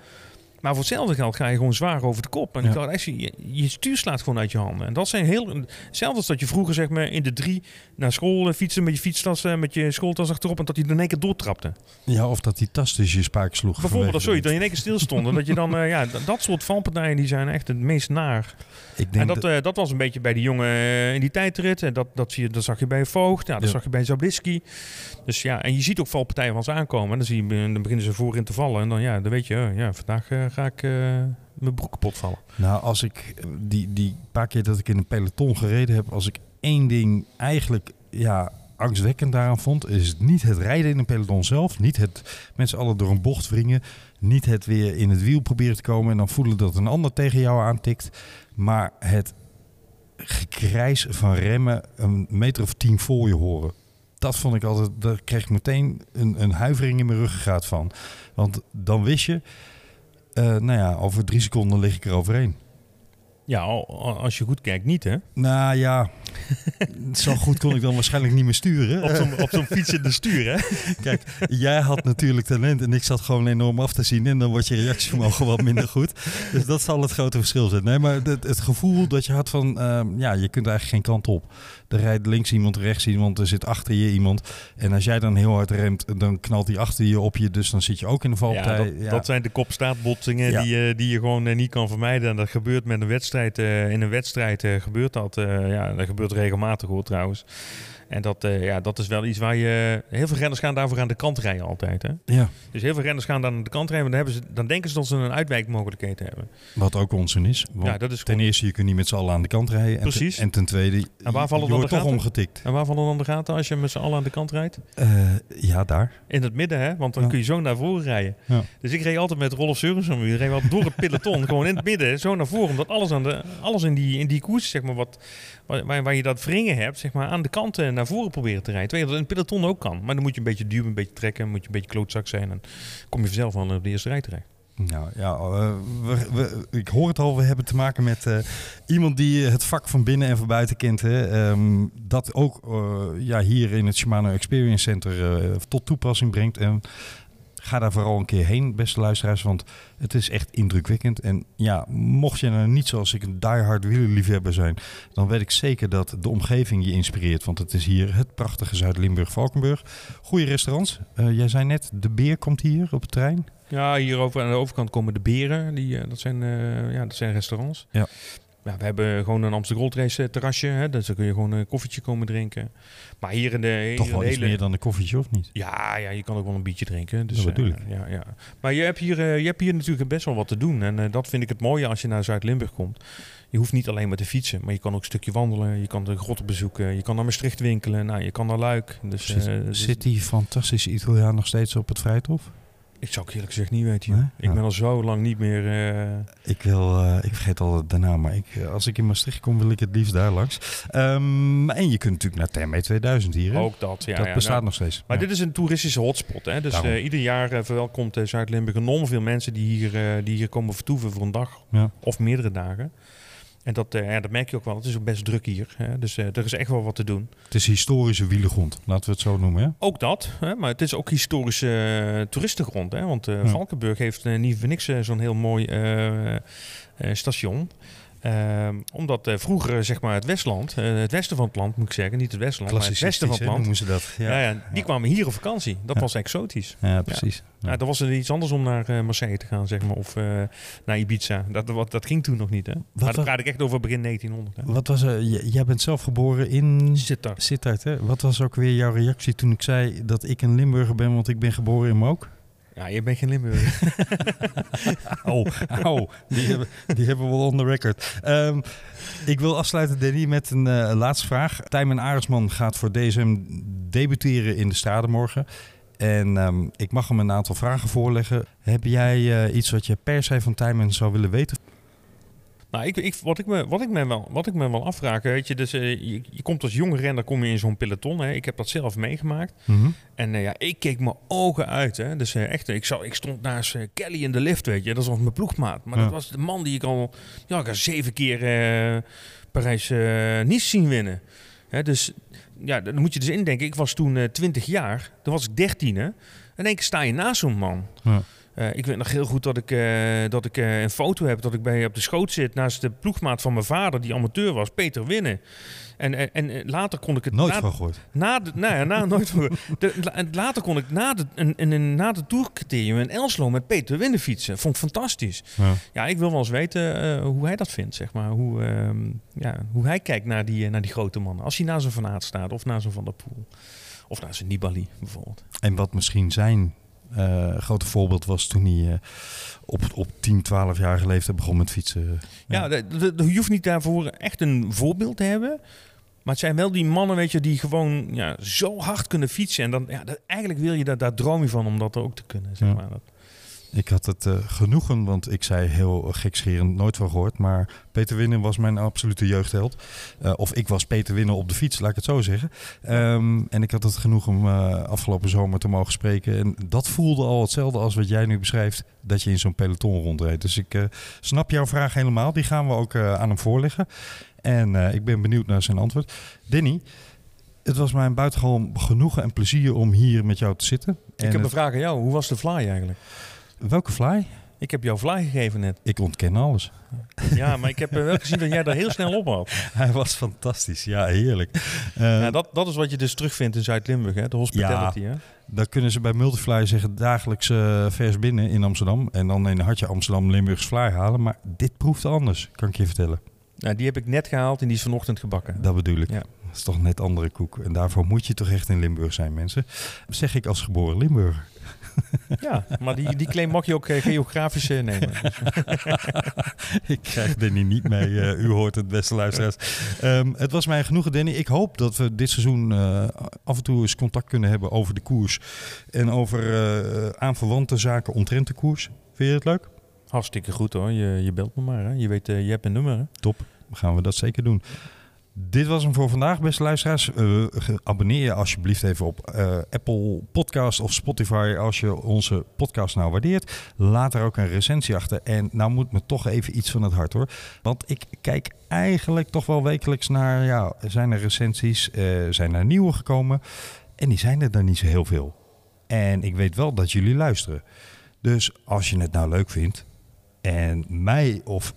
Speaker 4: Maar voor hetzelfde geld ga je gewoon zwaar over de kop. En
Speaker 3: Ja.
Speaker 4: echt, je, je stuur slaat gewoon uit je handen. En dat zijn heel... Hetzelfde als dat je vroeger zeg maar in de drie naar school eh, fietsen met je fietstas, met je schooltas achterop. En dat hij er in één keer doortrapte.
Speaker 3: Ja, of dat die tas tussen je spaak sloeg.
Speaker 4: Bijvoorbeeld, of
Speaker 3: de
Speaker 4: dat je in één keer stilstond. en dat je dan, eh, ja, dat soort valpartijen die zijn echt het meest naar.
Speaker 3: Ik denk
Speaker 4: En dat, eh, dat was een beetje bij die jongen in die tijdrit. En dat, dat, zie je, dat zag je bij Voogd. Ja, dat
Speaker 3: Ja.
Speaker 4: zag je bij Zablisky. Dus ja, en je ziet ook valpartijen van ze aankomen. En dan, zie je, dan beginnen ze voorin te vallen. En dan, ja, dan weet je, oh, ja, vandaag ga ik eh, mijn broek kapot vallen.
Speaker 3: Nou, als ik eh, die, die paar keer dat ik in een peloton gereden heb, als ik één ding eigenlijk ja, angstwekkend daaraan vond, is niet het rijden in een peloton zelf, niet het mensen allen door een bocht wringen, niet het weer in het wiel proberen te komen en dan voelen dat een ander tegen jou aantikt, maar het gekrijs van remmen een meter of tien voor je horen. Dat vond ik altijd, daar kreeg ik meteen een, een huivering in mijn ruggengraat van. Want dan wist je, eh, nou ja, over drie seconden lig ik er overheen.
Speaker 4: Ja, al- al- als je goed kijkt, niet hè?
Speaker 3: Nou ja, zo goed kon ik dan waarschijnlijk niet meer sturen.
Speaker 4: Op zo'n, op zo'n fietsende stuur, hè?
Speaker 3: Kijk, jij had natuurlijk talent en ik zat gewoon enorm af te zien. En dan wordt je reactievermogen wat minder goed. Dus dat zal het grote verschil zijn. Nee, maar het, het gevoel dat je had van, ehm, ja, je kunt eigenlijk geen kant op. Er rijdt links iemand, rechts iemand, er zit achter je iemand. En als jij dan heel hard remt, dan knalt die achter je op je. Dus dan zit je ook in de
Speaker 4: Ja,
Speaker 3: valpartij.
Speaker 4: dat, dat zijn de kopstaatbotsingen
Speaker 3: Ja.
Speaker 4: die, eh, die je gewoon eh, niet kan vermijden. En dat gebeurt met een wedstrijd. eh, in een wedstrijd gebeurt dat. ja, dat gebeurt regelmatig hoor trouwens. En dat, eh, ja, dat is wel iets waar je... Heel veel renners gaan daarvoor aan de kant rijden altijd. Hè?
Speaker 3: ja,
Speaker 4: Dus heel veel renners gaan dan aan de kant rijden. Want dan, hebben ze, dan denken ze dat ze een uitwijkmogelijkheid hebben.
Speaker 3: wat ook onzin is. Want
Speaker 4: Ja, dat is
Speaker 3: ten eerste, je kunt niet met z'n allen aan de kant rijden. En
Speaker 4: Precies.
Speaker 3: Ten, en ten tweede,
Speaker 4: En waar vallen
Speaker 3: je
Speaker 4: dan
Speaker 3: wordt toch omgetikt.
Speaker 4: En waar vallen dan de gaten als je met z'n allen aan de kant rijdt?
Speaker 3: Eh, ja, daar.
Speaker 4: In het midden, hè? Want dan
Speaker 3: Ja.
Speaker 4: kun je zo naar voren rijden.
Speaker 3: Ja.
Speaker 4: Dus ik reed altijd met Rolf Seurensen. Die reed wel door het peloton, gewoon in het midden, zo naar voren. Omdat alles, aan de, alles in, die, in die koers, zeg maar, wat, waar, waar- waar je dat wringen hebt, zeg maar, aan de kanten naar proberen te rijden. Terwijl dat in peloton ook kan. Maar dan moet je een beetje duwen, een beetje trekken, moet je een beetje klootzak zijn. En kom je vanzelf wel op de eerste rij terecht.
Speaker 3: Nou ja, eh, ik hoor het al, we hebben te maken met eh, iemand die het vak van binnen en van buiten kent. Hè. Ehm, dat ook eh, ja, hier in het Shimano Experience Center eh, tot toepassing brengt. En ga daar vooral een keer heen, beste luisteraars, want het is echt indrukwekkend. En ja, mocht je nou niet zoals ik een diehard wielerliefhebber zijn, dan weet ik zeker dat de omgeving je inspireert. Want het is hier het prachtige Zuid-Limburg-Valkenburg. Goede restaurants. Eh, jij zei net, de beer komt hier op het trein.
Speaker 4: Ja, hier over, aan de overkant komen de beren. Die, eh, dat, zijn, eh, ja, dat zijn restaurants.
Speaker 3: Ja.
Speaker 4: Ja, we hebben gewoon een Amsterdam Gold Race eh, terrasje. Hè, dus dan kun je gewoon een koffietje komen drinken. Maar hier in de, hier
Speaker 3: Toch wel
Speaker 4: de
Speaker 3: iets meer dan een koffietje, of niet?
Speaker 4: Ja, ja, je kan ook wel een biertje drinken. Dus,
Speaker 3: Dat bedoel
Speaker 4: eh, ja, ja. Maar je hebt, hier, eh, je hebt hier natuurlijk best wel wat te doen. En dat vind ik het mooie als je naar Zuid-Limburg komt. Je hoeft niet alleen maar te fietsen, maar je kan ook een stukje wandelen. Je kan de grotten bezoeken. Je kan naar Maastricht winkelen. Nou, je kan naar Luik. Dus,
Speaker 3: Zit,
Speaker 4: dus-
Speaker 3: zit die fantastische Italiaan nog steeds op het Vrijthof?
Speaker 4: Ik zou eerlijk gezegd niet weten.
Speaker 3: Nee?
Speaker 4: Ik
Speaker 3: Ja.
Speaker 4: ben al zo lang niet meer... eh,
Speaker 3: Ik wil, eh, ik vergeet al de naam, maar ik, eh, als ik in Maastricht kom, wil ik het liefst daar langs. Ehm, en je kunt natuurlijk naar Terme 2000 hier. hè?
Speaker 4: ook dat, ja.
Speaker 3: dat
Speaker 4: ja,
Speaker 3: bestaat
Speaker 4: nou,
Speaker 3: nog steeds.
Speaker 4: Maar
Speaker 3: Ja.
Speaker 4: dit is een toeristische hotspot. Hè? Dus ieder jaar verwelkomt Zuid-Limburg enorm veel mensen die hier, die hier komen vertoeven voor een dag of meerdere dagen. En dat, eh, ja, dat merk je ook wel. Het is ook best druk hier. Hè? Dus eh, er is echt wel wat te doen.
Speaker 3: Het is historische wielengrond, laten we het zo noemen. Hè?
Speaker 4: Ook dat, hè? maar het is ook historische eh, toeristengrond. Hè? Want
Speaker 3: Ja.
Speaker 4: Valkenburg heeft niet voor niks zo'n heel mooi station. Ehm, omdat eh, vroeger eh, zeg maar het Westland, eh, het westen van het land moet ik zeggen, niet het Westland, maar het westen van het land.
Speaker 3: noemen ze dat.
Speaker 4: Ja.
Speaker 3: Ja,
Speaker 4: Ja, die kwamen hier op vakantie. Dat was exotisch.
Speaker 3: ja precies.
Speaker 4: Ja. dan was er iets anders om naar Marseille te gaan, zeg maar, of naar Ibiza. Dat, dat, dat ging toen nog niet, hè? maar praat ik echt over begin 1900. Hè?
Speaker 3: Wat was er? Jij bent zelf geboren in
Speaker 4: Sittard.
Speaker 3: Sittard, hè? Wat was ook weer jouw reactie toen ik zei dat ik een Limburger ben, want ik ben geboren in Mook?
Speaker 4: Ja, je bent geen Limburger.
Speaker 3: Oh, oh die, hebben, die hebben we wel on the record. Ehm, ik wil afsluiten, Danny, met een eh, laatste vraag. Tijmen Arendsman gaat voor DSM debuteren in de Strade morgen. En ehm, ik mag hem een aantal vragen voorleggen. Heb jij eh, iets wat je per se van Tijmen zou willen weten?
Speaker 4: Nou, ik, ik, wat, ik me, wat, ik me wel, wat ik me wel afvraag, weet je, dus, eh, je, je komt als jonge renner kom je in zo'n peloton. Hè? Ik heb dat zelf meegemaakt. En eh, ja, ik keek mijn ogen uit. Hè. Dus eh, echt, ik, zou, ik stond naast Kelly in de lift, weet je. Dat was mijn ploegmaat. Maar
Speaker 3: Ja.
Speaker 4: dat was de man die ik al, ja, ik zeven keer Parijs Nice zien winnen. Hè, dus ja, dan moet je dus indenken. Ik was toen 20 jaar. Toen was ik 13. Hè. In één keer sta je naast zo'n man.
Speaker 3: Ja.
Speaker 4: Eh, ik weet nog heel goed dat ik, eh, dat ik eh, een foto heb dat ik bij op de schoot zit naast de ploegmaat van mijn vader, die amateur was, Peter Winnen. En, en, en later kon ik het
Speaker 3: Nooit
Speaker 4: na-
Speaker 3: van gehoord.
Speaker 4: na de, nou ja, na, nooit voor. De, la- en later kon ik na de, een, een, na de tourcriterium in Elslo met Peter Winnen fietsen. Vond ik fantastisch.
Speaker 3: Ja.
Speaker 4: Ja, ik wil wel eens weten hoe hij dat vindt, zeg maar. Hoe, ehm, ja, hoe hij kijkt naar die, naar die grote mannen. Als hij naast zo'n Van Aert staat of naast zo'n Van der Poel. Of naast een Nibali bijvoorbeeld.
Speaker 3: En wat misschien zijn eh, grote voorbeeld was toen hij eh, op, op 10, 12 jaar leeftijd begon met fietsen.
Speaker 4: Ja, je hoeft niet daarvoor echt een voorbeeld te hebben. Maar het zijn wel die mannen, weet je, die gewoon ja, zo hard kunnen fietsen. En dan, ja, dat, eigenlijk wil je dat, daar droom je van om dat ook te kunnen, zeg maar. Dat,
Speaker 3: Ik had het eh, genoegen, want ik zei heel gekscherend nooit van gehoord. Maar Peter Winnen was mijn absolute jeugdheld. Eh, of ik was Peter Winnen op de fiets, laat ik het zo zeggen. Ehm, en ik had het genoeg om eh, afgelopen zomer te mogen spreken. En dat voelde al hetzelfde als wat jij nu beschrijft, dat je in zo'n peloton rondreed. Dus ik snap jouw vraag helemaal. Die gaan we ook aan hem voorleggen. En ik ben benieuwd naar zijn antwoord. Denny, het was mij een buitengewoon genoegen en plezier om hier met jou te zitten.
Speaker 4: ik
Speaker 3: En
Speaker 4: heb een vraag aan jou. Hoe was de fly eigenlijk?
Speaker 3: Welke fly?
Speaker 4: Ik heb jou fly gegeven net.
Speaker 3: Ik ontken alles.
Speaker 4: Ja, maar ik heb eh, wel gezien dat jij er heel snel op had.
Speaker 3: Hij was fantastisch. Ja, heerlijk. Eh,
Speaker 4: Ja, dat, dat is wat je dus terugvindt in Zuid-Limburg, hè? de hospitality. Hè?
Speaker 3: Daar kunnen ze bij Multifly zeggen dagelijks eh, vers binnen in Amsterdam. En dan in hartje Amsterdam Limburgs fly halen. Maar dit proeft anders, kan ik je vertellen.
Speaker 4: Nou, die heb ik net gehaald en die is vanochtend gebakken.
Speaker 3: Dat bedoel ik.
Speaker 4: Ja.
Speaker 3: Dat is toch net andere koek. En daarvoor moet je toch echt in Limburg zijn, mensen. Zeg ik als geboren Limburger.
Speaker 4: Ja, maar die, die claim mag je ook eh, geografisch eh, nemen.
Speaker 3: ik krijg Danny niet mee. eh, u hoort het, beste luisteraars. Ehm, het was mij genoegen, Danny. Ik hoop dat we dit seizoen af en toe eens contact kunnen hebben over de koers. En over eh aanverwante zaken omtrent de koers. Vind je het leuk?
Speaker 4: Hartstikke goed hoor, je, je belt me maar. Hè? Je weet, je hebt een nummer. Hè?
Speaker 3: Top, gaan we dat zeker doen. Dit was hem voor vandaag, beste luisteraars. Eh, abonneer je alsjeblieft even op eh, Apple Podcast of Spotify als je onze podcast nou waardeert. Laat er ook een recensie achter. En nou moet me toch even iets van het hart hoor. Want ik kijk eigenlijk toch wel wekelijks naar, ja, zijn er recensies, eh, zijn er nieuwe gekomen? En die zijn er dan niet zo heel veel. En ik weet wel dat jullie luisteren. Dus als je het nou leuk vindt en mij of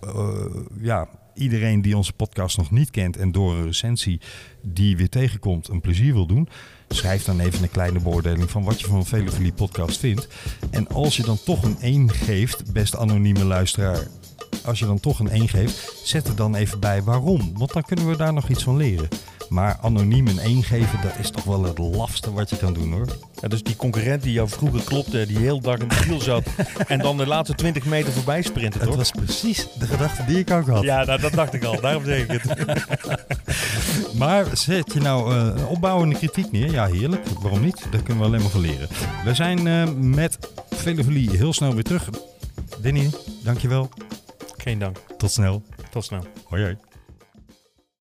Speaker 3: ja, iedereen die onze podcast nog niet kent en door een recensie die weer tegenkomt een plezier wil doen, schrijf dan even een kleine beoordeling van wat je van Velofilie podcast vindt. En als je dan toch een 1 geeft, beste anonieme luisteraar, als je dan toch een 1 geeft, zet er dan even bij waarom. Want dan kunnen we daar nog iets van leren. Maar anoniem een 1 geven, dat is toch wel het lafste wat je kan doen hoor.
Speaker 4: Ja, dus die concurrent die jou vroeger klopte, die heel dag in de wiel zat en dan de laatste 20 meter voorbij sprintte, toch?
Speaker 3: was precies de gedachte die ik ook had.
Speaker 4: Ja, dat, dat dacht ik al. Daarom zeg ik het.
Speaker 3: Maar zet je nou eh, opbouwende kritiek neer? Ja, heerlijk. Waarom niet? Daar kunnen we alleen maar van leren. We zijn eh, met Velofilie heel snel weer terug. Danny, dankjewel.
Speaker 4: Geen dank.
Speaker 3: Tot snel.
Speaker 4: Tot snel.
Speaker 3: Hoi hoi.